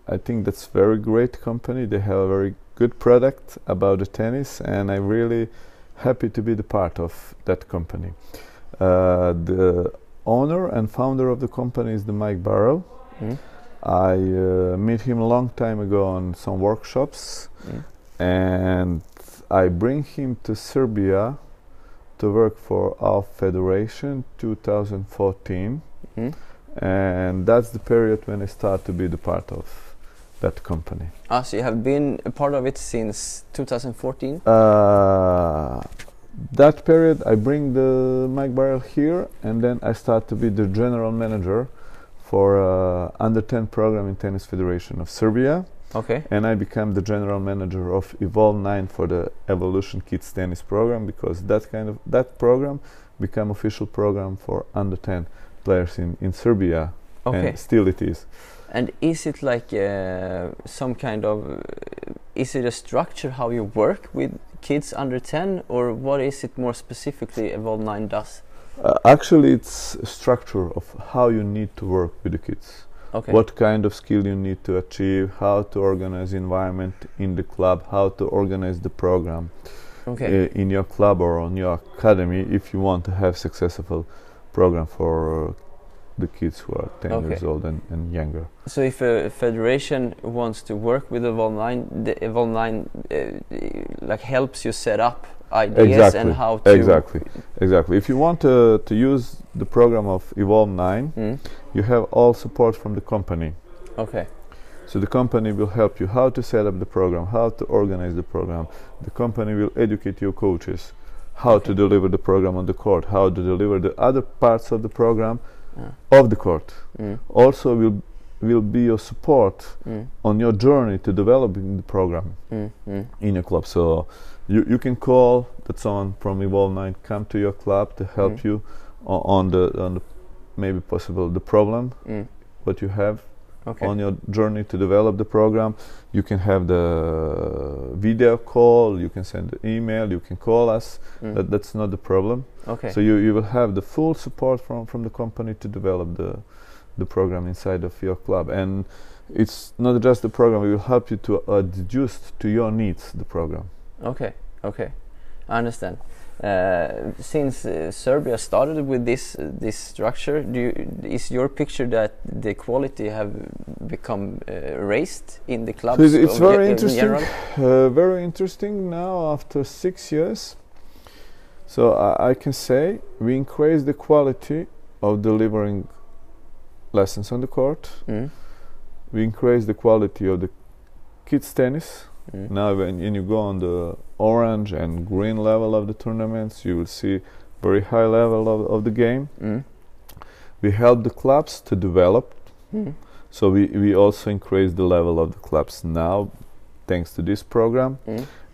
I think that's very great company. They have a very good product about the tennis, and I'm really happy to be the part of that company. Uh, the owner and founder of the company is the Mike Barrell. Mm. I uh, met him a long time ago on some workshops, mm. and I bring him to Serbia to work for our federation 2014. Mm and that's the period when I start to be the part of that company. Ah, so you have been a part of it since 2014? Uh, that period, I bring the Mike Barrell here, and then I start to be the general manager for uh, under 10 program in Tennis Federation of Serbia. Okay. And I become the general manager of Evolve 9 for the Evolution Kids Tennis program because that kind of that program became official program for under 10 players in, in Serbia. Okay. And still it is. And is it like uh, some kind of uh, is it a structure how you work with kids under 10 or what is it more specifically Evolve 9 does? Uh, actually, it's a structure of how you need to work with the kids. Okay. What kind of skill you need to achieve, how to organize environment in the club, how to organize the program okay. uh, in your club or on your academy if you want to have successful program for uh, the kids who are 10 okay. years old and, and, younger. So if a federation wants to work with Evolve 9, the Evolve 9 uh, like helps you set up ideas exactly. and how to exactly exactly if you want to, to use the program of evolve 9 mm. you have all support from the company okay so the company will help you how to set up the program how to organize the program the company will educate your coaches how okay. to deliver the program on the court how to deliver the other parts of the program yeah. of the court mm. also will will be your support mm. on your journey to developing the program mm, in your club so you, you can call that someone from Evolve 9 come to your club to help mm. you on, on, the on the maybe possible the problem mm. what you have okay. on your journey to develop the program. You can have the video call you can send the email you can call us. Mm. that, that's not the problem. Okay. So you, you will have the full support from, from the company to develop the the program inside of your club. And it's not just the program we will help you to adjust to your needs the program. Okay, okay, I understand. Uh, since uh, Serbia started with this uh, this structure, do you, is your picture that the quality have become uh, raised in the clubs? So it's, it's very interesting. Uh, very interesting now after six years. So I, I can say we increase the quality of delivering lessons on the court. Mm. We increase the quality of the kids tennis Mm. Now, when, when you go on the orange and green level of the tournaments, you will see very high level of, of the game. Mm. We help the clubs to develop, mm. so we, we also increase the level of the clubs now, thanks to this program.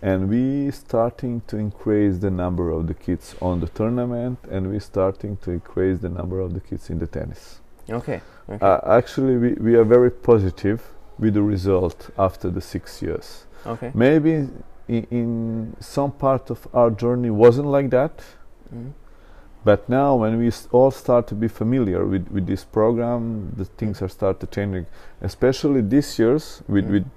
And we starting to increase the number of the kids on the tournament, and we starting to increase the number of the kids in the tennis. Okay. okay. Uh, actually, we, we are very positive with the result after the six years. Okay. Maybe in, in some part of our journey wasn't like that. Mm. But now, when we all start to be familiar with, with this program, the things are start to changing. Especially this year's, with, mm. with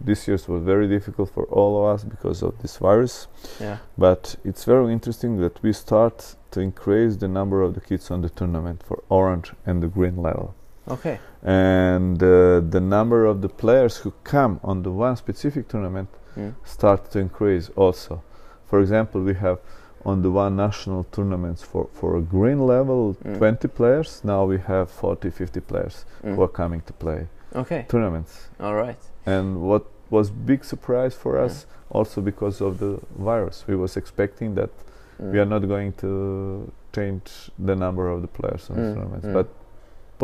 this year's was very difficult for all of us because of this virus. Yeah. But it's very interesting that we start to increase the number of the kids on the tournament for orange and the green level. Okay. And uh, the number of the players who come on the one specific tournament mm. start to increase also. For example, we have on the one national tournaments for, for a green level mm. 20 players. Now we have 40, 50 players mm. who are coming to play okay. tournaments. All right. And what was big surprise for us also because of the virus. We was expecting that we are not going to change the number of the players on the tournaments, but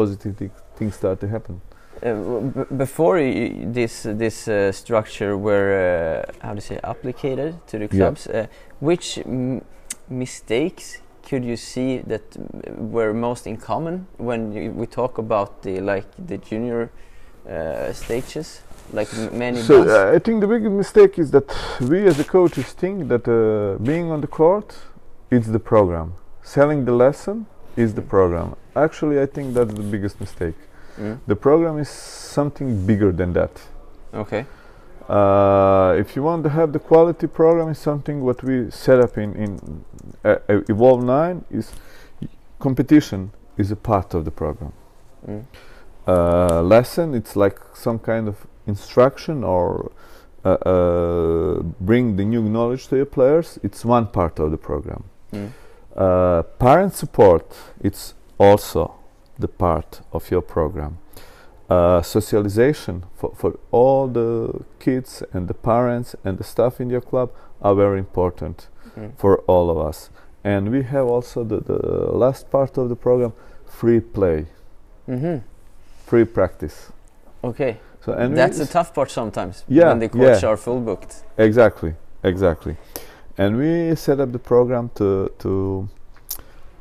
positive th things start to happen. Uh, before this this uh, structure were uh, how to say applied to the clubs, yeah. Uh, which mistakes could you see that were most in common when we talk about the like the junior uh, stages? Like many. So uh, I think the big mistake is that we as the coaches think that being on the court is the program, selling the lesson is the program. Actually, I think that's the biggest mistake. Mm. The program is something bigger than that. Okay. Uh, if you want to have the quality program, is something what we set up in in uh, Evolve Nine is competition is a part of the program. Mm. Uh, lesson it's like some kind of instruction or uh, uh, bring the new knowledge to your players. It's one part of the program. Mm. Uh, parent support it's also the part of your program uh, socialization for, for all the kids and the parents and the staff in your club are very important mm. for all of us and we have also the, the last part of the program free play mm -hmm. free practice okay So and that's the tough part sometimes. Yeah, when the courts yeah. are full booked. Exactly, exactly. And we set up the program to to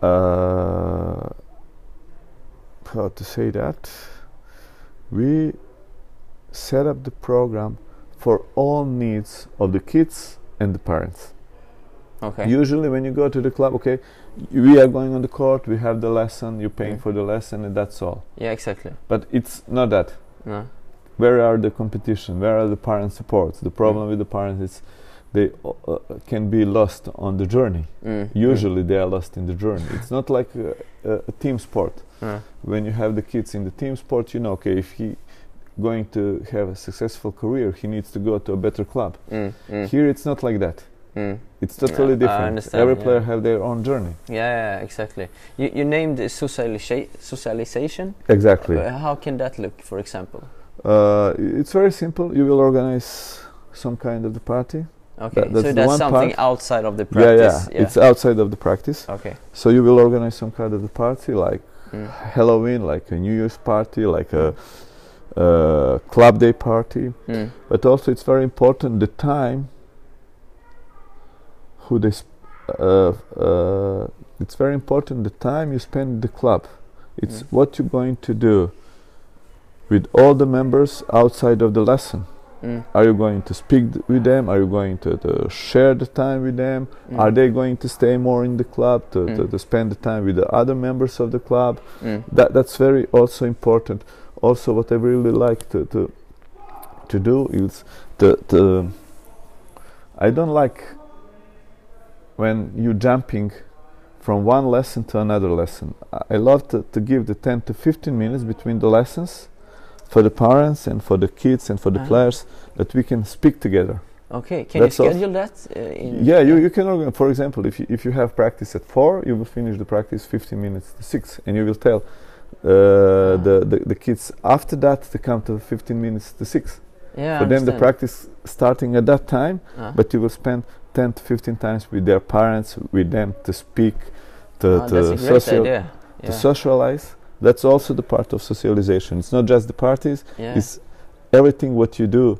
uh, how to say that we set up the program for all needs of the kids and the parents. Okay. Usually, when you go to the club, okay, we are going on the court, we have the lesson, you're paying mm. for the lesson, and that's all. Yeah, exactly. But it's not that. No. Where are the competition? Where are the parent supports? The problem mm. with the parents is they uh, uh, can be lost on the journey. Mm. Usually, they are lost in the journey. it's not like a, a, team sport. When you have the kids in the team sport, you know, okay, if he going to have a successful career, he needs to go to a better club. Mm, mm. Here, it's not like that. Mm. It's totally yeah, different. Every player yeah. have their own journey. Yeah, yeah exactly. You, you named socialisa socialization. Exactly. Uh, how can that look, for example? Uh, it's very simple. You will organize some kind of the party. Okay, so that's something part. outside of the practice. Yeah, yeah, it's outside of the practice. Okay. So you will organize some kind of the party, like mm. Halloween, like a New Year's party, like a uh, club day party. Mm. But also, it's very important the time who they uh, uh, it's very important the time you spend in the club it's mm. what you're going to do with all the members outside of the lesson mm. are you going to speak with them are you going to, to share the time with them mm. are they going to stay more in the club to, to, mm. to, spend the time with the other members of the club mm. that that's very also important also what i really like to to, to do is to, to i don't like when you're jumping from one lesson to another lesson. I love to, to give the 10 to 15 minutes between the lessons for the parents and for the kids and for the uh -huh. players that we can speak together. Okay, can That's you schedule that? Uh, yeah, you, you can organize. For example, if you, if you have practice at four, you will finish the practice 15 minutes to six, and you will tell uh, ah. the, the, the kids after that to come to 15 minutes to six. Yeah, for them, the practice starting at that time, uh. but you will spend 10 to 15 times with their parents, with them to speak, to, oh, to, social, yeah. to socialize. That's also the part of socialization. It's not just the parties, yeah. it's everything what you do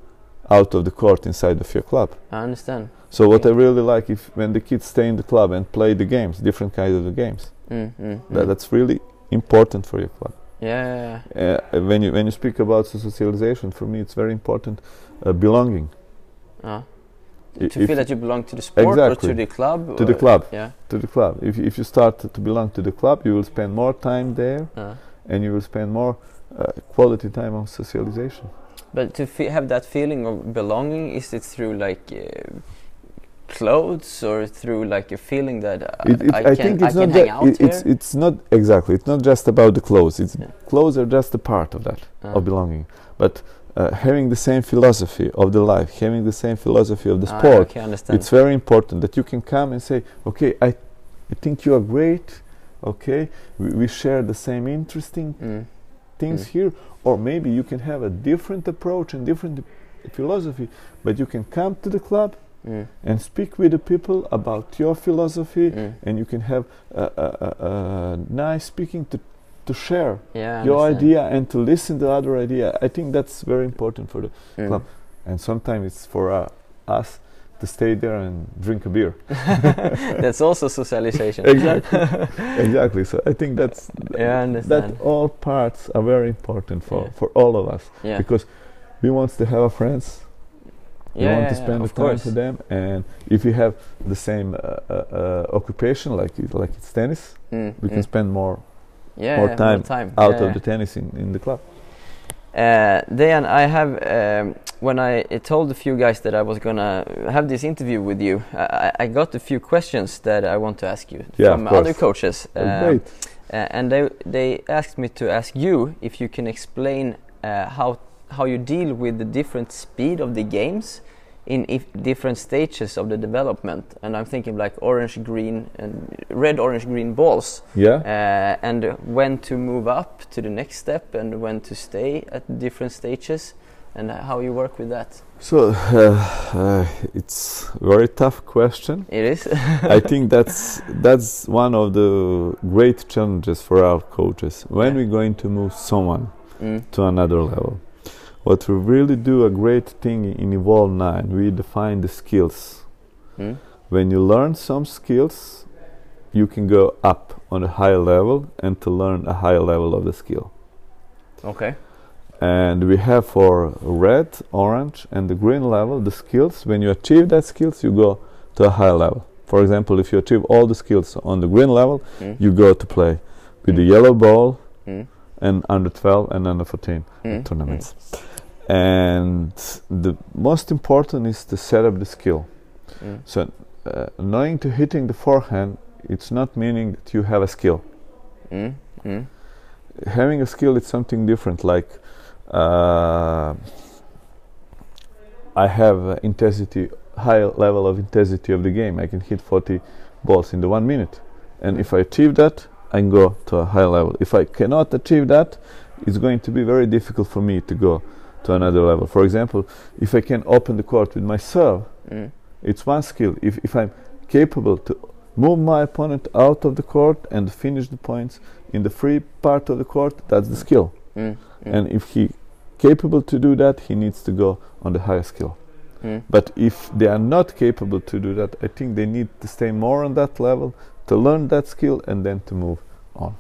out of the court inside of your club. I understand. So what I really like if when the kids stay in the club and play the games, different kinds of the games, mm, mm, that, mm. that's really important for your club. Yeah. Uh, when you when you speak about socialization, for me it's very important uh, belonging. Uh to feel that you belong to the sport exactly. or to the club to the club yeah to the club if, if you start to belong to the club you will spend more time there uh. and you will spend more uh, quality time on socialization but to have that feeling of belonging is it through like uh, clothes or through like a feeling that it, it, I, I, can, I can hang out it, It's, it's not exactly. It's not just about the clothes. It's yeah. clothes are just a part of that of belonging. But uh, having the same philosophy of the life, having the same philosophy of the ah, sport, okay, it's very important that you can come and say, okay, I, I think you are great, okay, we, we share the same interesting mm. things mm. here, or maybe you can have a different approach and different philosophy, but you can come to the club mm. and speak with the people about your philosophy, mm. and you can have a, a, a, a nice speaking to to share yeah, your idea and to listen to other idea. I think that's very important for the mm. club. And sometimes it's for uh, us to stay there and drink a beer. that's also socialization. exactly. exactly. So I think that's yeah, that all parts are very important for, yeah. for all of us yeah. because we want to have friends. We yeah, want to spend the time with them, and if you have the same uh, uh, uh, occupation, like like it's tennis, mm. we mm. can spend more yeah, more, time more time out of the tennis in, in the club. Uh, Dejan, I have um, when I told a few guys that I was gonna have this interview with you, I, I got a few questions that I want to ask you yeah, from other coaches. Oh, great. Uh, and they they asked me to ask you if you can explain uh, how how you deal with the different speed of the games in different stages of the development. And i'm thinking like orange green and red orange green balls. Yeah. Uh, and when to move up to the next step and when to stay at different stages and how you work with that. So uh, uh, it's a very tough question. It is. I think that's that's one of the great challenges for our coaches. When yeah. we're going to move someone mm. to another level what we really do a great thing in Evolve 9, we define the skills. Mm. When you learn some skills, you can go up on a higher level and to learn a higher level of the skill. Okay. And we have for red, orange, and the green level the skills. When you achieve that skills, you go to a higher level. For example, if you achieve all the skills on the green level, mm. you go to play with mm. the yellow ball mm. and under 12 and under 14 mm. tournaments. Mm. And the most important is to set up the skill. Mm. So, uh, knowing to hitting the forehand, it's not meaning that you have a skill. Having a skill is something different. Like uh, I have intensity high level of intensity of the game. I can hit 40 balls in the one minute, and if I achieve that, I can go to a high level. If I cannot achieve that, it's going to be very difficult for me to go to another level. For example, if I can open the court with my serve, mm. it's one skill. If if I'm capable to move my opponent out of the court and finish the points in the free part of the court, that's the skill. Mm. Mm. And if he capable to do that, he needs to go on the higher skill. Mm. But if they are not capable to do that, I think they need to stay more on that level to learn that skill and then to move on.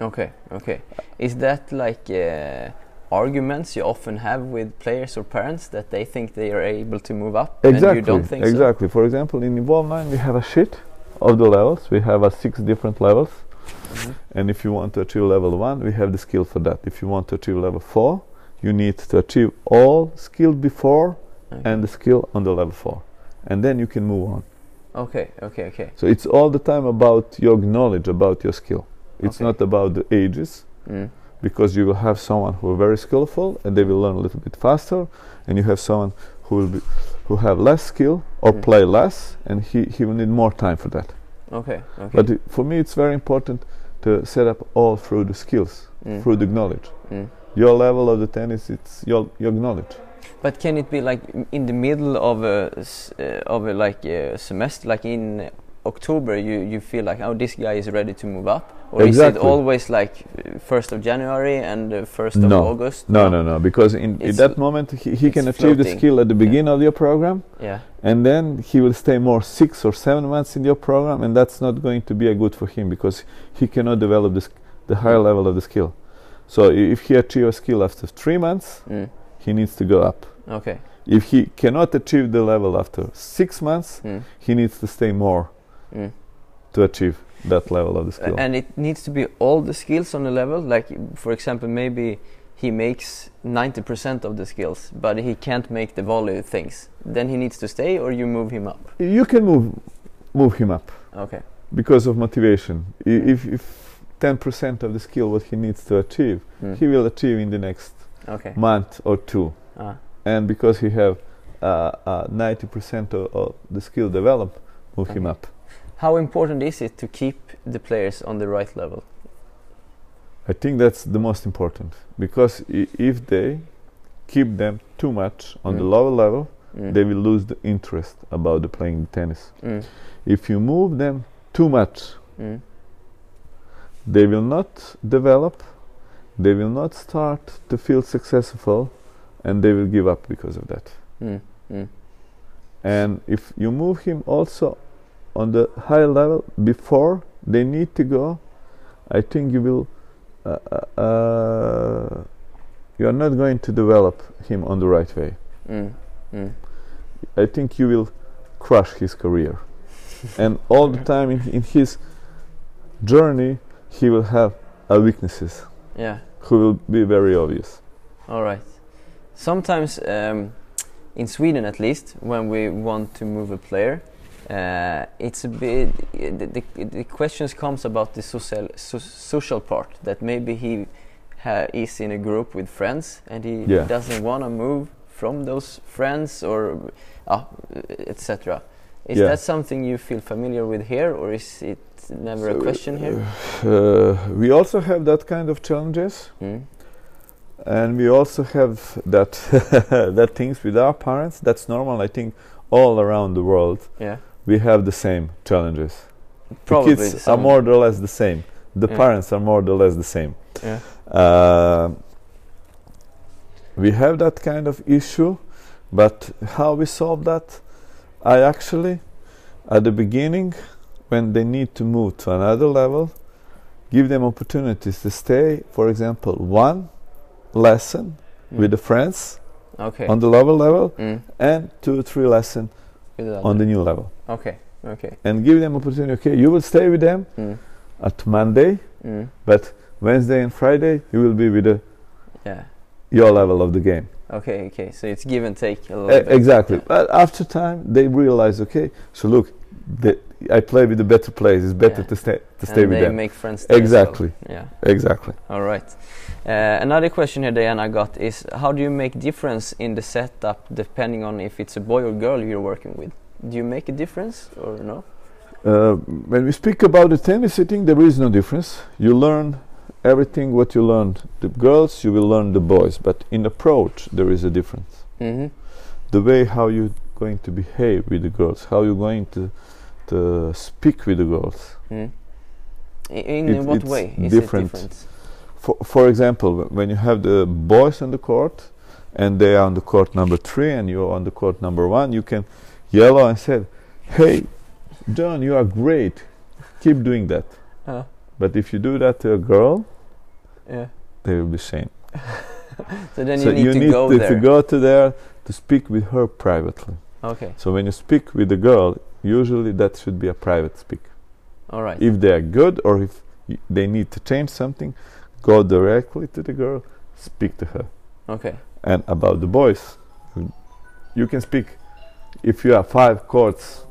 Okay, okay. Is that like uh, arguments you often have with players or parents that they think they are able to move up exactly, and you don't think exactly. So? For example, in Evolve 9 we have a sheet of the levels. We have uh, six different levels. Mm -hmm. And if you want to achieve level 1, we have the skill for that. If you want to achieve level 4, you need to achieve all skill before okay. and the skill on the level 4 and then you can move on okay okay okay so it's all the time about your knowledge about your skill it's okay. not about the ages mm. Because you will have someone who are very skillful and they will learn a little bit faster and you have someone who will be who have less skill or mm. play less and he, he will need more time for that okay, okay. but for me it's very important to set up all through the skills mm. through the knowledge mm. your level of the tennis it's your your knowledge but can it be like in the middle of a uh, of a like a semester, like in October, you you feel like oh this guy is ready to move up, or exactly. is it always like first of January and first of August? No, no, no, because in, in that moment he, he can achieve floating. the skill at the beginning yeah. of your program, yeah, and then he will stay more six or seven months in your program, and that's not going to be a good for him because he cannot develop this the higher level of the skill. So if he achieves a skill after three months. Mm he needs to go up. Okay. If he cannot achieve the level after six months, mm. he needs to stay more mm. to achieve that level of the skill. and it needs to be all the skills on the level. Like, for example, maybe he makes 90% of the skills, but he can't make the volley things. Then he needs to stay, or you move him up. You can move move him up. Okay. Because of motivation. I, if if 10% of the skill what he needs to achieve, mm. he will achieve in the next okay. month or two. Ah. And because he have uh, uh, 90% of, of, the skill developed, move okay. him up. How important is it to keep the players on the right level? I think that's the most important because if they keep them too much on mm. the lower level, mm. they will lose the interest about the playing tennis. Mm. If you move them too much, mm. they will not develop they will not start to feel successful and they will give up because of that. Mm. Mm. And if you move him also on the higher level before they need to go, I think you will. Uh, uh, uh you are not going to develop him on the right way. Mm. I think you will crush his career. and all the time in, in his journey, he will have weaknesses. Yeah. Who will be very obvious. All right. Sometimes, um, in Sweden at least, when we want to move a player, uh, it's a bit. The, the, the, questions comes about the social so, social part that maybe he is in a group with friends and he yeah. doesn't want to move from those friends or uh, etc. Is yeah. that something you feel familiar with here, or is it never so a question here? Uh, we also have that kind of challenges, mm. and we also have that that things with our parents. That's normal, I think, all around the world. Yeah, we have the same challenges. Probably the kids are more or less the same. The yeah. parents are more or less the same. Yeah. Uh, we have that kind of issue, but how we solve that? I actually, at the beginning, when they need to move to another level, give them opportunities to stay, for example, one lesson mm. with the friends okay. on the lower level mm. and two or three lessons on the new level. Okay, okay. And give them opportunity, okay, you will stay with them mm. at Monday, mm. but Wednesday and Friday you will be with the yeah. your level of the game. Okay, okay. So it's give and take a little uh, Exactly. Yeah. But after time they realize, okay, so look, the, I play with the better players. It's better yeah. to stay to and stay with them. make friends. Exactly. Well. Yeah. Exactly. All right. Uh, another question here, Diana, I got is how do you make difference in the setup depending on if it's a boy or girl you're working with? Do you make a difference or no? Uh, when we speak about the tennis, I think there is no difference. You learn everything what you learned the girls, you will learn the boys, but in approach there is a difference. Mm -hmm. The way how you're going to behave with the girls, how you're going to to speak with the girls. Mm. In, it, what way is different. it different? For, for example, when you have the boys on the court and they are on the court number three and you're on the court number one, you can yell and said, "Hey, John, you are great. Keep doing that." Uh. But if you do that to a girl, yeah, they will be shamed. so then so you need, you to, need go to, there. to go to there to speak with her privately. Okay. So when you speak with the girl, usually that should be a private speak. All right. If they are good or if they need to change something, go directly to the girl, speak to her. Okay. And about the boys, you can speak if you have five courts,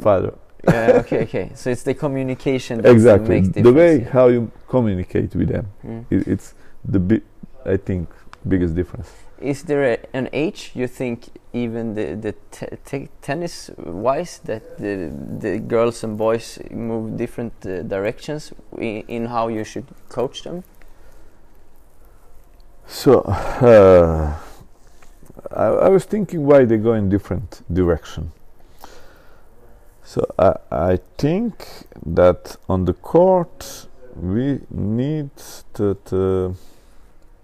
father. yeah. Okay. Okay. So it's the communication. That exactly. Makes the way yeah. how you communicate with them. Mm. It, it's the bi- I think biggest difference. Is there a, an age you think even the the tennis wise that the the girls and boys move different uh, directions in, in, how you should coach them? So uh, I, I, was thinking why they go in different direction. So I I think that on the court we need to to,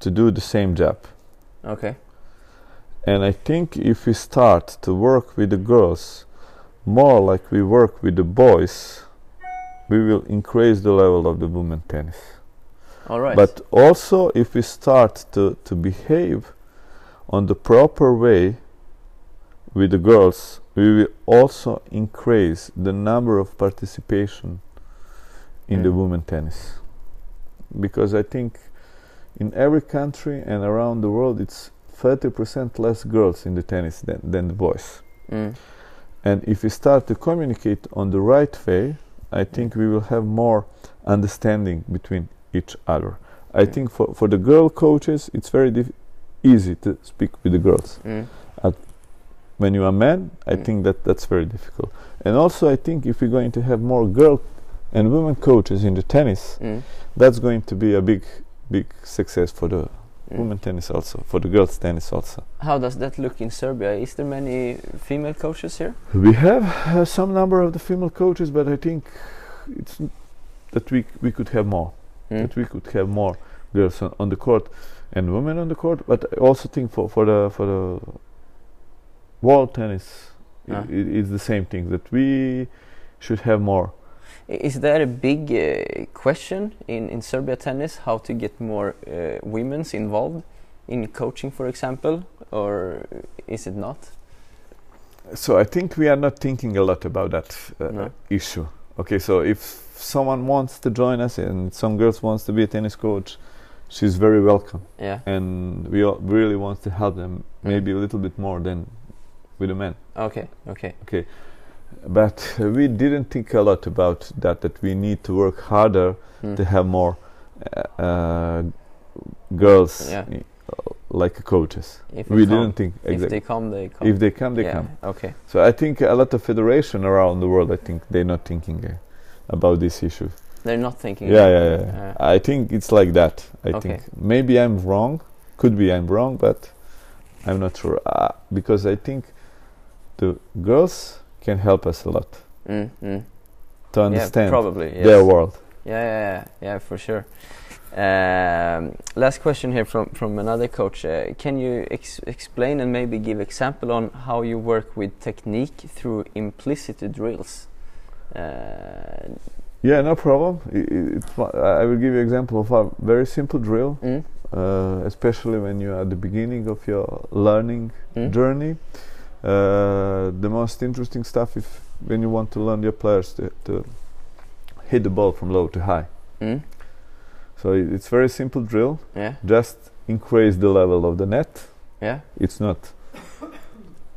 to do the same job. Okay. And I think if we start to work with the girls more like we work with the boys, we will increase the level of the women tennis. All right. But also, if we start to, to behave on the proper way with the girls, we will also increase the number of participation in mm. the women tennis. Because I think in every country and around the world, it's 30% less girls in the tennis than, than the boys. Mm. And if we start to communicate on the right way, I think we will have more understanding between each other. I mm. think for, for the girl coaches, it's very easy to speak with the girls. Mm. when you are a man, I mm. think that that's very difficult. And also, I think if we're going to have more girl and women coaches in the tennis, mm. that's going to be a big, big success for the mm. women tennis also, for the girls tennis also. How does that look in Serbia? Is there many female coaches here? We have uh, some number of the female coaches, but I think it's that we we could have more. Mm. That we could have more girls on, on, the court and women on the court. But I also think for for the for the world tennis, ah. it, it's the same thing that we should have more is that a big uh, question in, in Serbia tennis, how to get more uh, women's involved in coaching, for example, or is it not? So I think we are not thinking a lot about that uh, no. issue. Okay, so if someone wants to join us and some girls wants to be a tennis coach, she's very welcome. Yeah. And we really want to help them, mm. maybe a little bit more than with the men. Okay. Okay. Okay but we didn't think a lot about that that we need to work harder mm. to have more uh, uh, girls yeah. like coaches if we didn't think exactly if they come they come if they come they yeah. come okay so i think a lot of federation around the world i think they're not thinking uh, about this issue they're not thinking yeah yeah, yeah, yeah. i think it's like that i okay. think maybe i'm wrong could be i'm wrong but i'm not sure uh, because i think the girls can help us a lot mm, mm. to understand yeah, probably yes. their world. Yeah, yeah, yeah, yeah, for sure. Um, last question here from from another coach. Uh, can you ex explain and maybe give example on how you work with technique through implicit drills? Uh, yeah, no problem. It, I will give you an example of a very simple drill, mm. uh, especially when you are at the beginning of your learning mm. journey. Uh, the most interesting stuff is when you want to learn your players to, to hit the ball from low to high. Mm. So it's very simple drill. Yeah. Just increase the level of the net. Yeah. It's not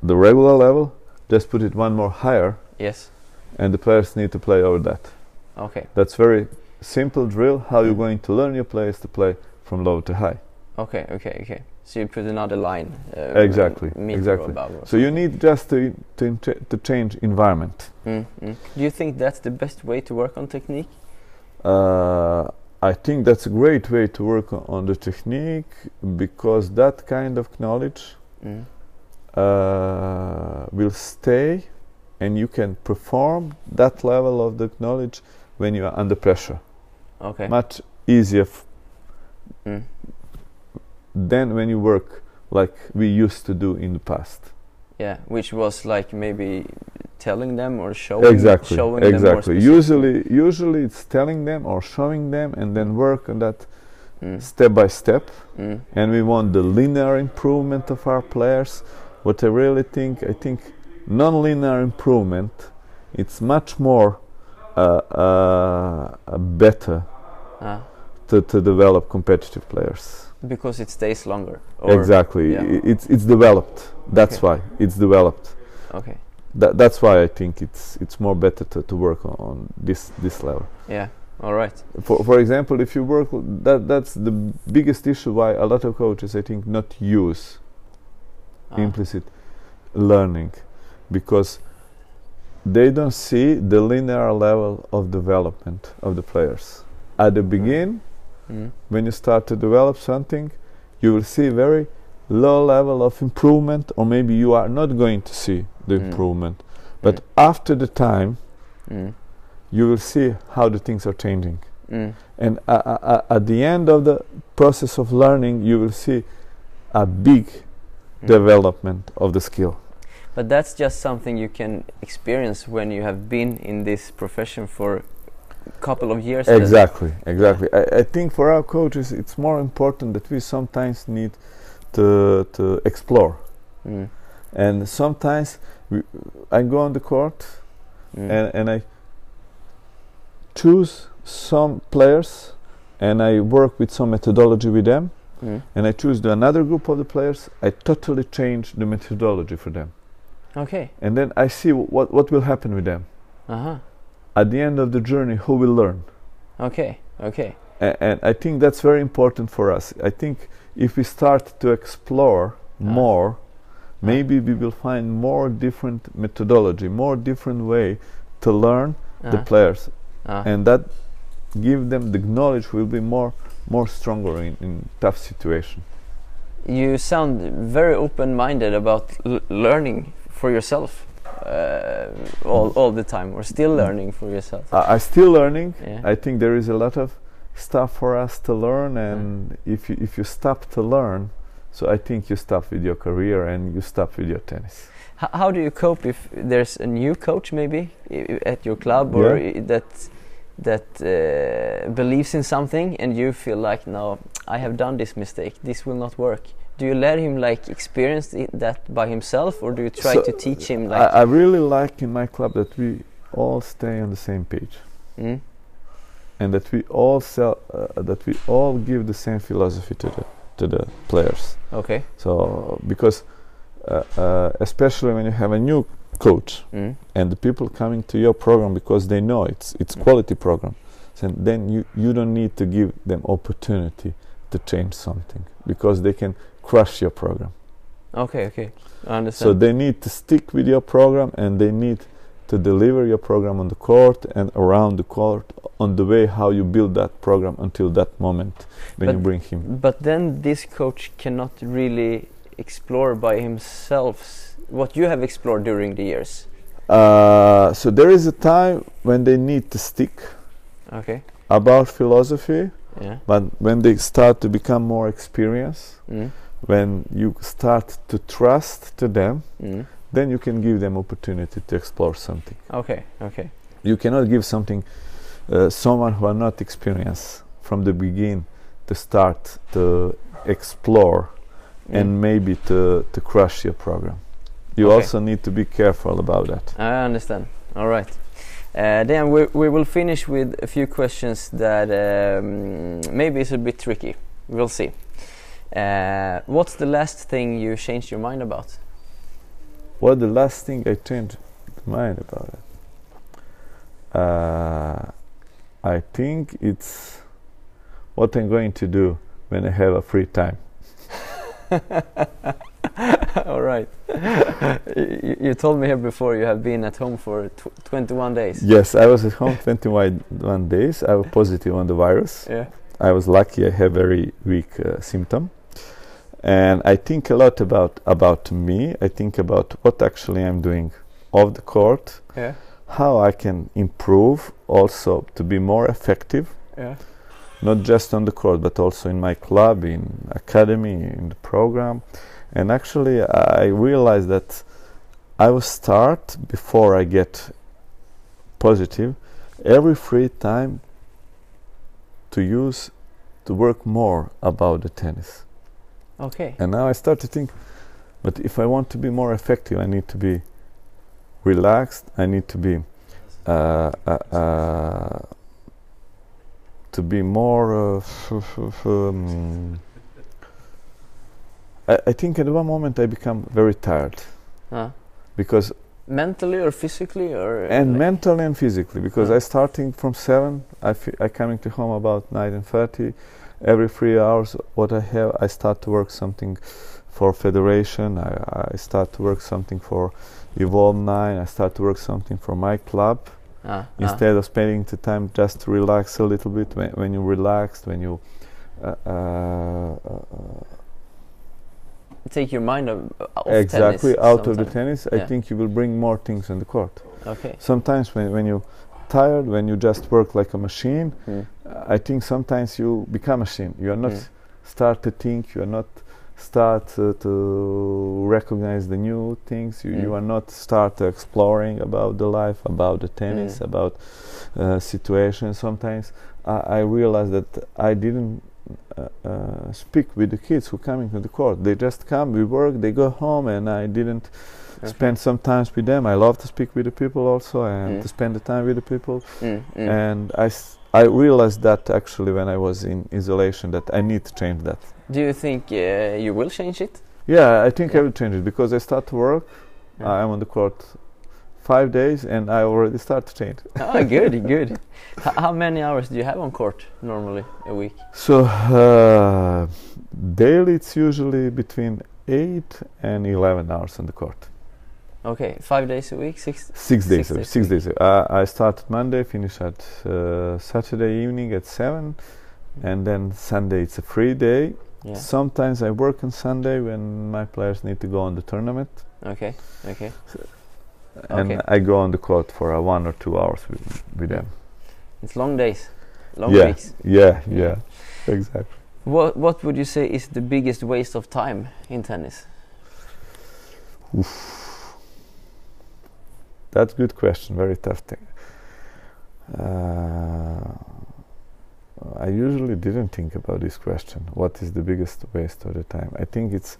the regular level. Just put it one more higher. Yes. And the players need to play over that. Okay. That's very simple drill. How you're going to learn your players to play from low to high. Okay. Okay. Okay. So you put another line. Uh, exactly. Exactly. So you need just to to, to change environment. Mm, mm. Do you think that's the best way to work on technique? Uh, I think that's a great way to work on the technique because that kind of knowledge mm. uh, will stay and you can perform that level of the knowledge when you are under pressure. Okay. Much easier mm. than when you work like we used to do in the past. Yeah, which was like maybe telling them or showing exactly showing exactly usually usually it's telling them or showing them and then work on that mm. step by step mm. and we want the linear improvement of our players what i really think i think non-linear improvement it's much more better ah. to, to develop competitive players because it stays longer exactly yeah. it's it's developed that's okay. why it's developed okay that that's why I think it's it's more better to, to work on, on this this level. Yeah. All right. For for example, if you work that that's the biggest issue why a lot of coaches I think not use ah. implicit learning because they don't see the linear level of development of the players. At the beginning, mm. when you start to develop something, you will see very low level of improvement or maybe you are not going to see the mm. improvement but mm. after the time mm. you will see how the things are changing mm. and uh, uh, at the end of the process of learning you will see a big mm. development of the skill but that's just something you can experience when you have been in this profession for a couple of years exactly exactly I, I think for our coaches it's more important that we sometimes need to to explore. Mm. And sometimes we, I go on the court mm. and, and I choose some players and I work with some methodology with them. Mm. And I choose the another group of the players. I totally change the methodology for them. Okay. And then I see what what will happen with them. Uh-huh. At the end of the journey, who will learn? Okay. Okay. A and I think that's very important for us. I think if we start to explore uh. more, maybe we will find more different methodology, more different way to learn the players, and that give them the knowledge will be more more stronger in, in tough situation. You sound very open-minded about learning for yourself uh, all all the time, or still mm. learning for yourself. Uh, I still learning. Yeah. I think there is a lot of stuff for us to learn and mm. if you if you stop to learn so i think you stop with your career and you stop with your tennis H how do you cope if there's a new coach maybe at your club or yeah. that that uh, believes in something and you feel like no i have done this mistake this will not work do you let him like experience that by himself or do you try so to teach him like I, I, really like in my club that we all stay on the same page mm and that we all sell, uh, that we all give the same philosophy to the to the players. Okay. So because uh, uh, especially when you have a new coach mm. and the people coming to your program because they know it's it's mm. quality program, so then you you don't need to give them opportunity to change something because they can crush your program. Okay. Okay. I understand. So they need to stick with your program and they need to deliver your program on the court and around the court on the way how you build that program until that moment when but you bring him. But then this coach cannot really explore by himself what you have explored during the years. Uh, so there is a time when they need to stick okay. about philosophy Yeah. But when they start to become more experienced, mm. When you start to trust to them, mm. then you can give them opportunity to explore something. Okay. Okay. You cannot give something uh, someone who are not experienced from the beginning to start to explore mm. and maybe to to crush your program. You okay. also need to be careful about that. I understand. All right. Uh, then we, we will finish with a few questions that um, maybe is a bit tricky. We'll see. Uh, what's the last thing you changed your mind about? What the last thing I changed my mind about it? Uh, I think it's what I'm going to do when I have a free time. All right. you, you, told me here before you have been at home for tw 21 days. Yes, I was at home 21 days. I was positive on the virus. Yeah. I was lucky. I have very weak uh, symptom, and I think a lot about about me. I think about what actually I'm doing off the court. Yeah. How I can improve, also to be more effective. Yeah not just on the court but also in my club in academy in the program and actually I realized that I will start before I get positive every free time to use to work more about the tennis okay and now I start to think but if I want to be more effective I need to be relaxed I need to be uh, uh, uh, to be more. Uh, um, I, I, think at one moment I become very tired huh? because mentally or physically or and like mentally and physically because huh. I starting from seven I I coming to home about nine and thirty every three hours what I have I start to work something for federation I, I start to work something for evolve 9 I start to work something for my club Ah, instead ah. of spending the time just to relax a little bit when, when you relaxed when you uh, uh, uh, take your mind off exactly out of the tennis yeah. i think you will bring more things on the court okay sometimes when, when you tired when you just work like a machine mm. i think sometimes you become a machine you are not mm. start to think you are not start uh, to recognize the new things. You, mm. you, are not start exploring about the life, about the tennis, mm. about uh, situations. Sometimes I, I realize that I didn't uh, uh, speak with the kids who coming to the court. They just come, we work, they go home, and I didn't. Spend some time with them. I love to speak with the people also, and mm. to spend the time with the people. Mm, mm. And I. I realized that actually when I was in isolation that I need to change that. Do you think uh, you will change it? Yeah, I think yeah. I will change it because I start to work. Yeah. I'm on the court five days and I already start to change. oh, good, good. H how many hours do you have on court normally a week? So uh, daily it's usually between eight and eleven hours on the court. Okay, five days a week, six. Six days, six days. Six days. a Uh, I start Monday, finish at uh, Saturday evening at seven, and then Sunday it's a free day yeah. Sometimes I work on Sunday when my players need to go on the tournament. Okay. Okay. So and okay. I go on the court for uh, one or two hours with, with them. It's long days, long yeah, weeks. Yeah, yeah, exactly. What What would you say is the biggest waste of time in tennis? Oof. That's a good question. Very tough thing. Uh, I usually didn't think about this question. What is the biggest waste of the time? I think it's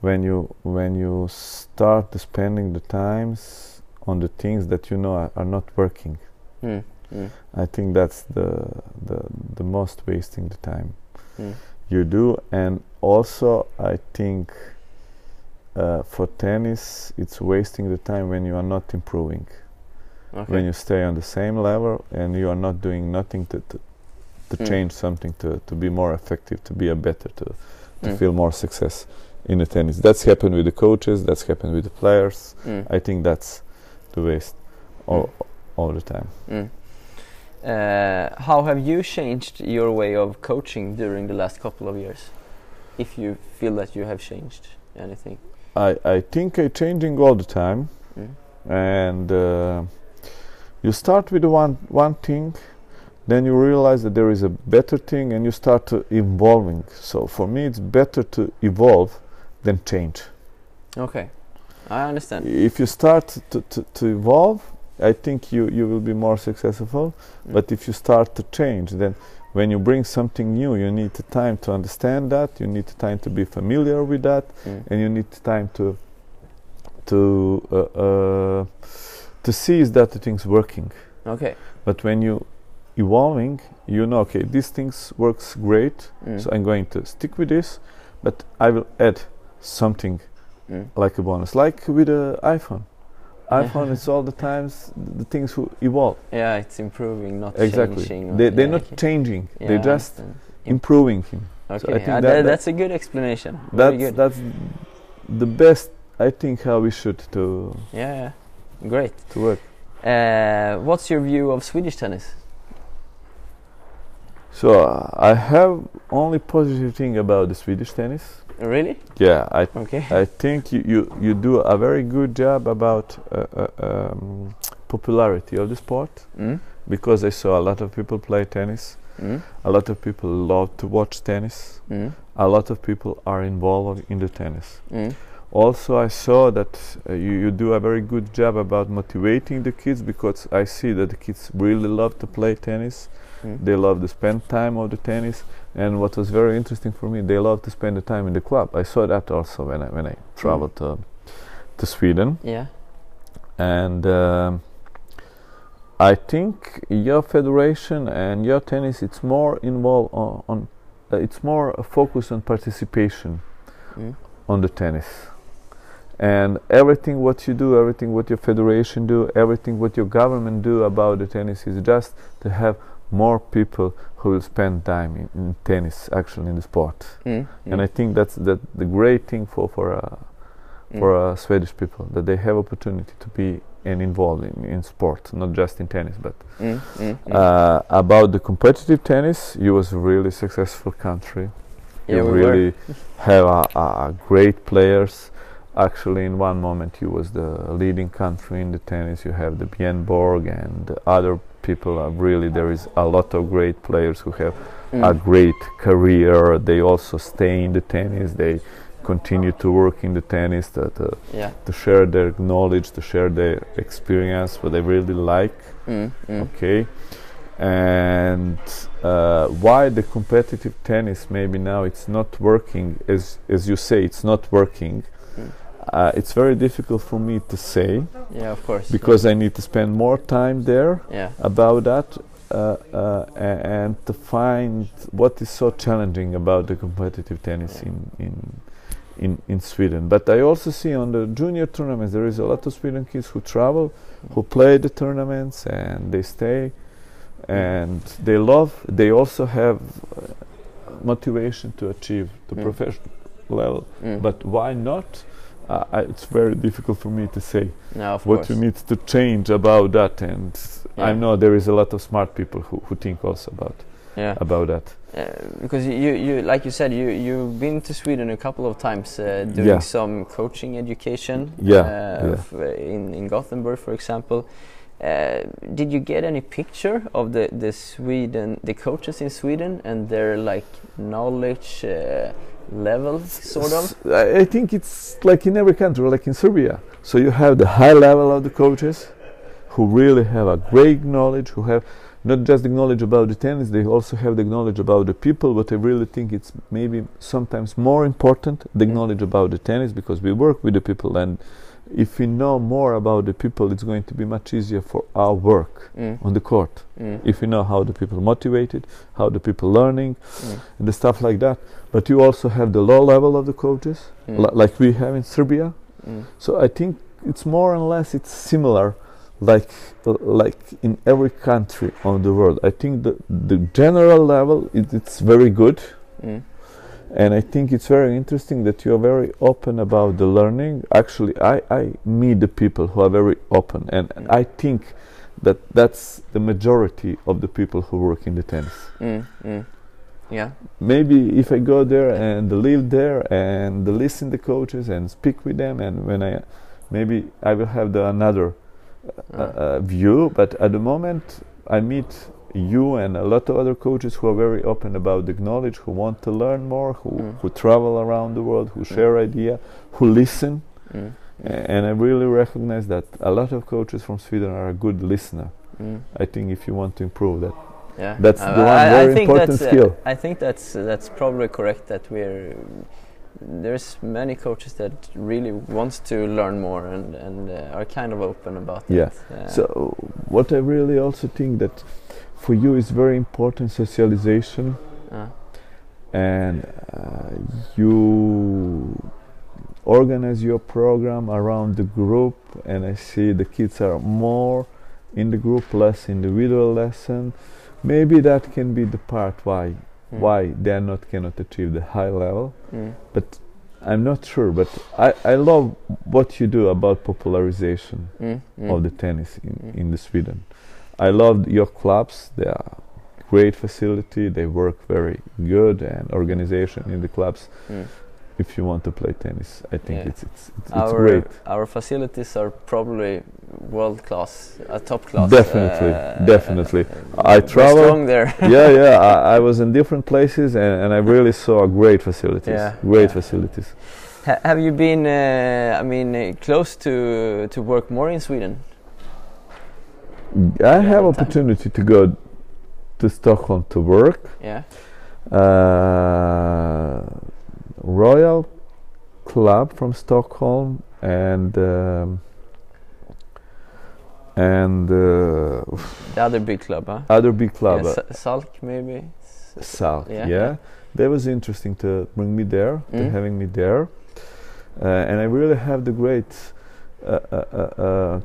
when you when you start spending the times on the things that you know are, are not working. Mm. Mm. I think that's the the the most wasting the time mm. you do, and also I think uh, for tennis it's wasting the time when you are not improving. Okay. When you stay on the same level and you are not doing nothing to, to to mm. change something to, to be more effective to be a better to, to mm. feel more success in the tennis that's happened with the coaches that's happened with the players mm. i think that's the waste all, mm. all the time mm. uh, how have you changed your way of coaching during the last couple of years if you feel that you have changed anything i, I think i'm changing all the time. Mm. and uh, you start with one one thing then you realize that there is a better thing and you start to evolving. So for me it's better to evolve than change. Okay. I understand. If you start to, to, to evolve i think you, you will be more successful. Mm. but if you start to change then when you bring something new you need the time to understand that you need the time to be familiar with that mm. and you need the time to to uh, uh, to see is that the thing's working okay but when you evolving you know okay this things works great mm. so i'm going to stick with this but i will add something mm. like a bonus like with the iphone iphone it's all the times the things who evolve. Yeah it's improving not exactly. changing. They, they're yeah, not okay. changing yeah, they're just improving him. Okay so I think uh, that, that's a good explanation. That's good. that's the best i think how we should to yeah. Great. to work. Uh, what's your view of swedish tennis? So uh, I have only positive thing about the Swedish tennis. Really? Yeah, I okay. I think you, you, you do a very good job about uh, uh, um, popularity of the sport mm. because I saw a lot of people play tennis. Mm. A lot of people love to watch tennis. Mm. A lot of people are involved in the tennis. Mm. Also, I saw that uh, you, you do a very good job about motivating the kids because I see that the kids really love to play tennis Mm. They love to spend time of the tennis, and what was very interesting for me, they love to spend the time in the club. I saw that also when I when I traveled mm. to to Sweden. Yeah, and. Um, I think your federation and your tennis it's more involved on, on uh, it's more focused on participation mm. on the tennis and everything what you do everything what your federation do everything what your government do about the tennis is just to have more people who will spend time in, in tennis actually in the sport mm, and mm. I think that's that the great thing for for uh, mm. uh, Swedish people that they have opportunity to be and involved in, in sport not just in tennis but mm, mm, mm. uh, about the competitive tennis you was a really successful country yeah, you we really have a, great players actually in one moment you was the leading country in the tennis you have the Björn Borg and the other people are really there is a lot of great players who have mm. a great career they also stay in the tennis they continue to work in the tennis to, to, yeah. to share their knowledge to share their experience what they really like mm. Mm. okay and uh, why the competitive tennis maybe now it's not working as as you say it's not working uh, it's very difficult for me to say. Yeah, of course. Because yeah. I need to spend more time there yeah. about that uh, uh, and to find what is so challenging about the competitive tennis yeah. in, in in in Sweden. But I also see on the junior tournaments there is a lot of Sweden kids who travel, who play the tournaments and they stay, and they love. They also have uh, motivation to achieve the mm. professional level. Mm. But why not? Uh, it's very difficult for me to say no, what course. you need to change about that and yeah. I know there is a lot of smart people who, who think also about yeah. about that uh, because you, you like you said you you've been to Sweden a couple of times uh, doing yeah. some coaching education yeah, uh, in, in Gothenburg for example uh, did you get any picture of the, the Sweden the coaches in Sweden and their like knowledge uh, level, sort of? I think it's like in every country, like in Serbia. So you have the high level of the coaches who really have a great knowledge, who have not just the knowledge about the tennis, they also have the knowledge about the people. But I really think it's maybe sometimes more important the knowledge about the tennis because we work with the people and if we know more about the people, it's going to be much easier for our work mm. on the court. Mm. If we know how the people motivated, how the people learning, mm. and the stuff like that. But you also have the low level of the coaches, mm. like we have in Serbia. Mm. So I think it's more or less it's similar, like uh, like in every country on the world. I think the the general level it, it's very good mm and I think it's very interesting that you are very open about the learning. Actually, I, I meet the people who are very open, and, and I think that that's the majority of the people who work in the tennis. Mm, mm. Yeah. Maybe if I go there and live there and listen the coaches and speak with them, and when I maybe I will have the another uh, uh, view. But at the moment, I meet you and a lot of other coaches who are very open about the knowledge, who want to learn more, who, mm. who travel around the world, who mm. share idea, who listen. Mm. And I really recognize that a lot of coaches from Sweden are a good listener. Mm. I think if you want to improve that, yeah. that's uh, the one I, very I important skill. Uh, I think that's uh, that's probably correct. That we're there's many coaches that really wants to learn more and and uh, are kind of open about yeah. it. Yeah. So what I really also think that for you is very important socialization, uh. and uh, you organize your program around the group. And I see the kids are more in the group, less individual lesson. Maybe that can be the part why mm. why they are not cannot achieve the high level. Mm. But I'm not sure. But I, I love what you do about popularization mm. of the tennis in, hmm. in the Sweden. I love your clubs. They are great facility. They work very good and organization in the clubs. Hmm if you want to play tennis. I think yeah. it's, it's, it's, our, great. Our facilities are probably world class, uh, top class. Definitely, uh, definitely. Uh, I travel there. yeah, yeah. I, I, was in different places and, and I really saw great facilities. Yeah, great yeah. facilities. Ha have you been, uh, I mean, uh, close to to work more in Sweden? I have opportunity to go to Stockholm to work. Yeah. Uh, Royal Club from Stockholm and um, and uh, the other big club, huh? Other big club, yeah, uh, Salk maybe. Salk, yeah. yeah. That was interesting to bring me there, mm. to having me there, uh, and I really have the great uh, uh, uh,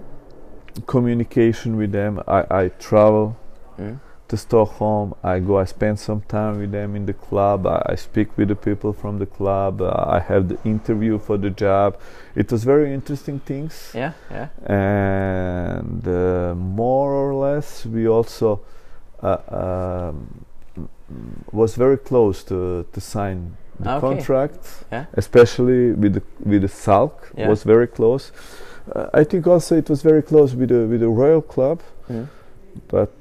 communication with them. I, I travel. Mm to Stockholm. I go, I spend some time with them in the club. I, I speak with the people from the club. Uh, I have the interview for the job. It was very interesting things. Yeah, yeah. And uh, more or less, we also uh, um, was very close to to sign the okay. contract, yeah. especially with the with the Salk. Yeah. Was very close. Uh, I think also it was very close with the with the Royal Club, mm. but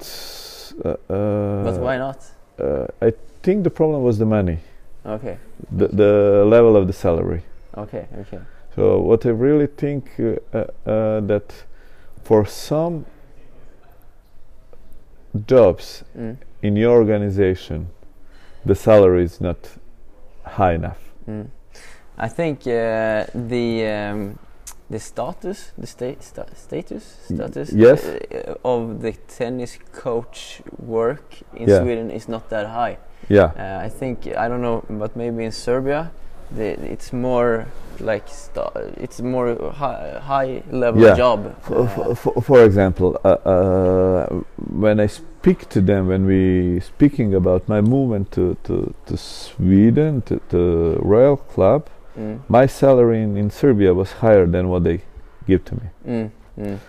uh, uh, but why not? Uh, I think the problem was the money. Okay. The the level of the salary. Okay. Okay. So what I really think that for some jobs mm. in your organization, the salary is not high enough. Mm. I think uh, the um, the status, the sta sta status, status yes. Uh, of the tennis coach work in yeah. Sweden is not that high. Yeah, uh, I think I don't know, but maybe in Serbia, the, it's more like it's more high, high level yeah. job. For, for, for example, uh, uh, when I speak to them, when we speaking about my movement to to, to Sweden, to, to Royal Club Mm. My salary in, in Serbia was higher than what they give to me. Mm. Mm.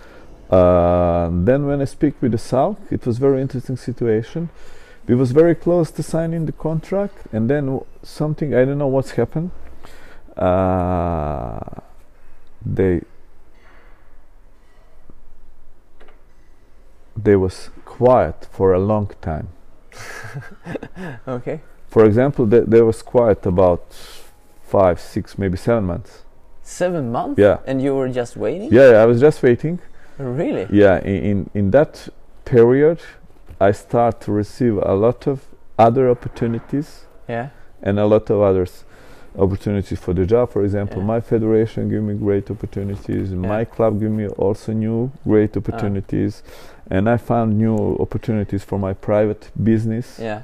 Uh, then when I speak with the Salk, it was very interesting situation. We was very close to signing the contract, and then something I don't know what's happened. Uh, they they was quiet for a long time. okay. For example, they, they was quiet about five, six, maybe seven months. Seven months? Yeah. And you were just waiting? Yeah, I was just waiting. Really? Yeah, in, in, in that period, I start to receive a lot of other opportunities. Yeah. And a lot of others opportunities for the job. For example, yeah. my federation give me great opportunities. Yeah. My club give me also new great ah. opportunities, and I found new opportunities for my private business. Yeah.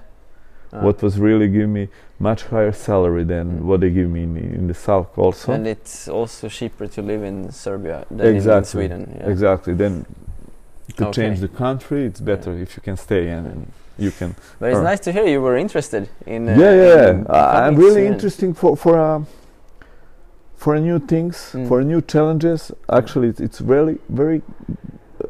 Uh. What was really giving me much higher salary than mm. what they give me in, in the south also. And it's also cheaper to live in Serbia than exactly. in Sweden. Yeah. Exactly. Then to okay. change the country, it's better yeah. if you can stay and, and you can. But it's nice to hear you were interested in. Uh, yeah, yeah. In I'm really interesting for for uh, for new things, mm. for new challenges. Actually, it's, it's really very uh,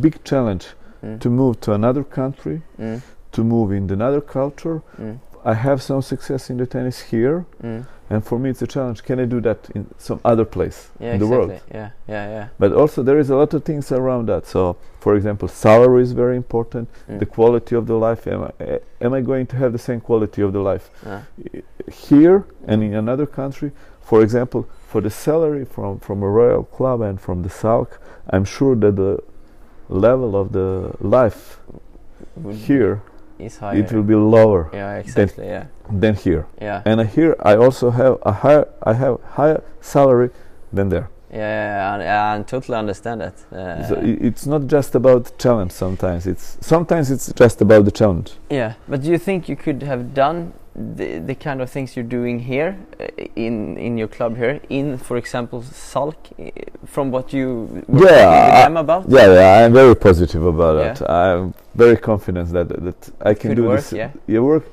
big challenge mm. to move to another country, mm. To move in another culture. Mm. I have some success in the tennis here, mm. and for me it's a challenge. Can I do that in some other place yeah, in exactly. the world? Yeah, yeah, yeah. But also there is a lot of things around that. So, for example, salary is very important. Mm. The quality of the life. Am I, am I going to have the same quality of the life uh. here and in another country? For example, for the salary from from a royal club and from the Salk, I'm sure that the level of the life here is higher. It will be lower. Yeah, exactly. Than, yeah. Than here. Yeah. And here I also have a higher. I have higher salary than there. Yeah, I, I totally understand that. Uh, so it's not just about challenge. Sometimes it's sometimes it's just about the challenge. Yeah, but do you think you could have done the, the kind of things you're doing here uh, in in your club here in for example Salk uh, from what you were yeah them about? yeah yeah I'm very positive about yeah. it I'm very confident that that I can Could do work, this. yeah. Yeah work.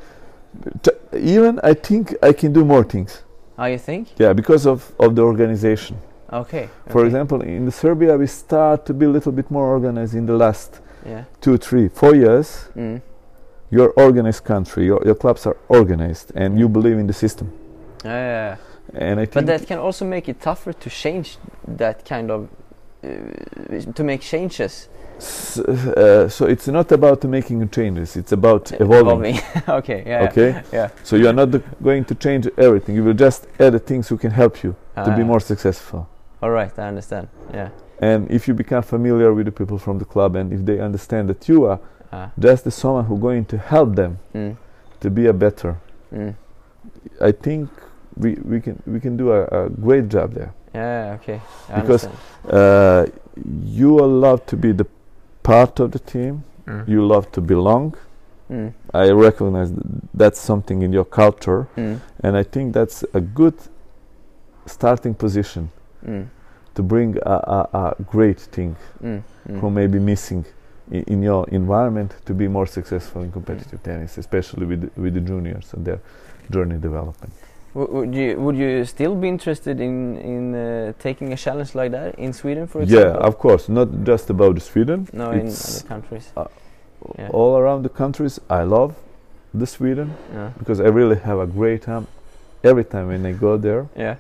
Even I think I can do more things. Oh you think? Yeah because of of the organization. Okay for okay. example in the Serbia we start to be a little bit more organized in the last yeah. two three four years. Mm you're organized country, your, your clubs are organized, and you believe in the system. Yeah. And I but that can also make it tougher to change that kind of uh, to make changes. So, uh, so, it's not about making changes; it's about evolving. evolving. okay. Yeah. Okay. Yeah. So you are not going to change everything. You will just add the things who can help you to be ah. more successful. All right, I understand. Yeah. And if you become familiar with the people from the club, and if they understand that you are Ah. Just the someone who going to help them mm. to be a better. Mm. I think we we can we can do a, a great job there. Yeah, okay. I because uh, you love to be the part of the team. Mm. You love to belong. Mm. I recognize th that's something in your culture, mm. and I think that's a good starting position mm. to bring a, a, a great thing who may be missing in your environment to be more successful in competitive mm. tennis, especially with with the juniors and their journey development. would you would you still be interested in in uh, taking a challenge like that in Sweden, for example? Yeah, of course. Not just about Sweden. No, in other countries. Uh, yeah. All around the countries, I love the Sweden yeah. because I really have a great time every time when I go there. Yeah.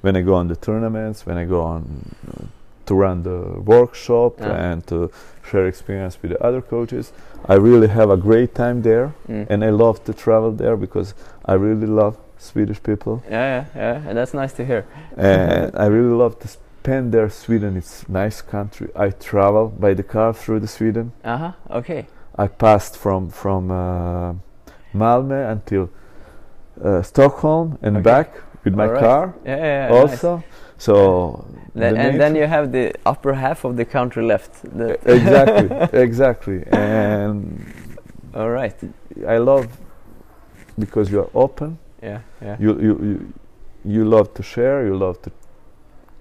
When I go on the tournaments, when I go on uh, to run the workshop yeah. and to share experience with the other coaches. I really have a great time there, mm. and I love to travel there because I really love Swedish people. Yeah, yeah, yeah, and that's nice to hear. and I really love to spend there. Sweden, it's nice country. I travel by the car through the Sweden. Uh huh. Okay. I passed from from uh, Malmö until uh, Stockholm and okay. back with my right. car. Yeah, yeah, yeah also. Nice. So then, the and then you have the upper half of the country left. exactly, exactly. And all right, I love because you are open. Yeah, yeah. You you you, you love to share. You love to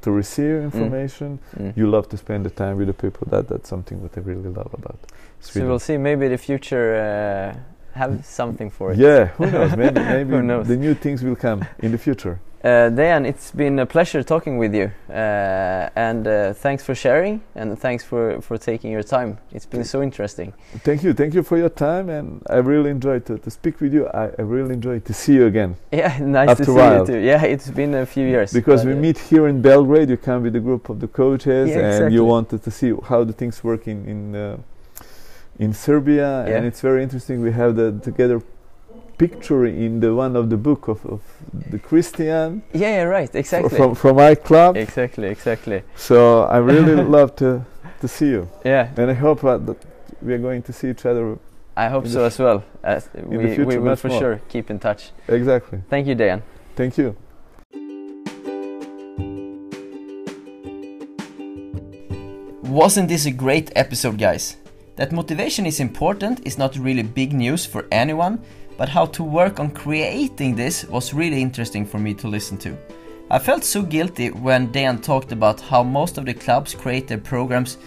to receive mm. information. Mm. Mm. You love to spend the time with the people. That that's something that I really love about. Sweden. So we'll see. Maybe the future. Uh, have something for it. Yeah, who knows? Maybe, maybe knows? the new things will come in the future. Uh, Dan, it's been a pleasure talking with you, uh, and uh, thanks for sharing, and thanks for, for taking your time. It's been so interesting. Thank you, thank you for your time, and I really enjoyed to, to speak with you. I, I really enjoyed to see you again. Yeah, nice to see you too. Yeah, it's been a few years. Because we meet here in Belgrade, you come with a group of the coaches, yeah, and exactly. you wanted to see how the things work in in, uh, in Serbia, yeah. and it's very interesting. We have the together picture in the one of the book of, of the Christian. Yeah, yeah, right, exactly. From from my club. Exactly, exactly. So I really love to to see you. Yeah. And I hope uh, that we are going to see each other. I hope so as well. As we we will for more. sure keep in touch. Exactly. Thank you, Dan. Thank you. Wasn't this a great episode, guys? That motivation is important is not really big news for anyone, but how to work on creating this was really interesting for me to listen to. I felt so guilty when Dan talked about how most of the clubs create their programs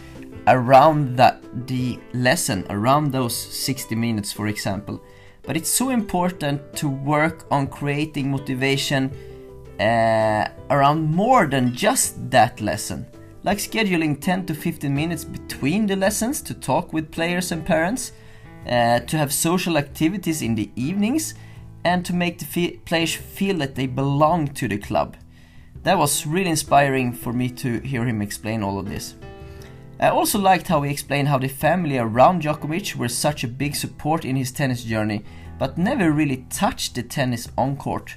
around that the lesson, around those 60 minutes, for example. But it's so important to work on creating motivation uh, around more than just that lesson. Like scheduling 10 to 15 minutes between the lessons to talk with players and parents, uh, to have social activities in the evenings, and to make the players feel that they belong to the club. That was really inspiring for me to hear him explain all of this. I also liked how he explained how the family around Djokovic were such a big support in his tennis journey, but never really touched the tennis on court.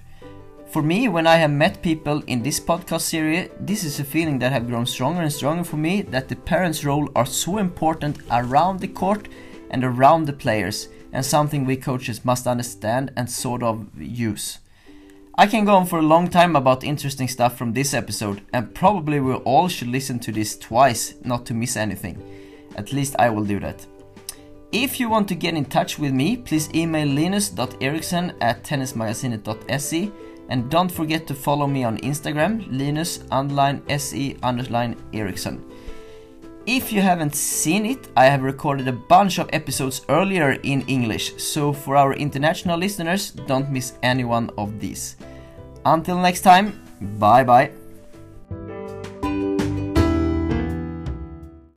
For me, when I have met people in this podcast series, this is a feeling that have grown stronger and stronger for me that the parents' role are so important around the court and around the players, and something we coaches must understand and sort of use. I can go on for a long time about interesting stuff from this episode, and probably we all should listen to this twice not to miss anything. At least I will do that. If you want to get in touch with me, please email linus.eriksson at tennismagasinet.se and don't forget to follow me on Instagram, linus underline se underline eriksson. If you haven't seen it, I have recorded a bunch of episodes earlier in English, so for our international listeners, don't miss any one of these. Until next time, bye bye.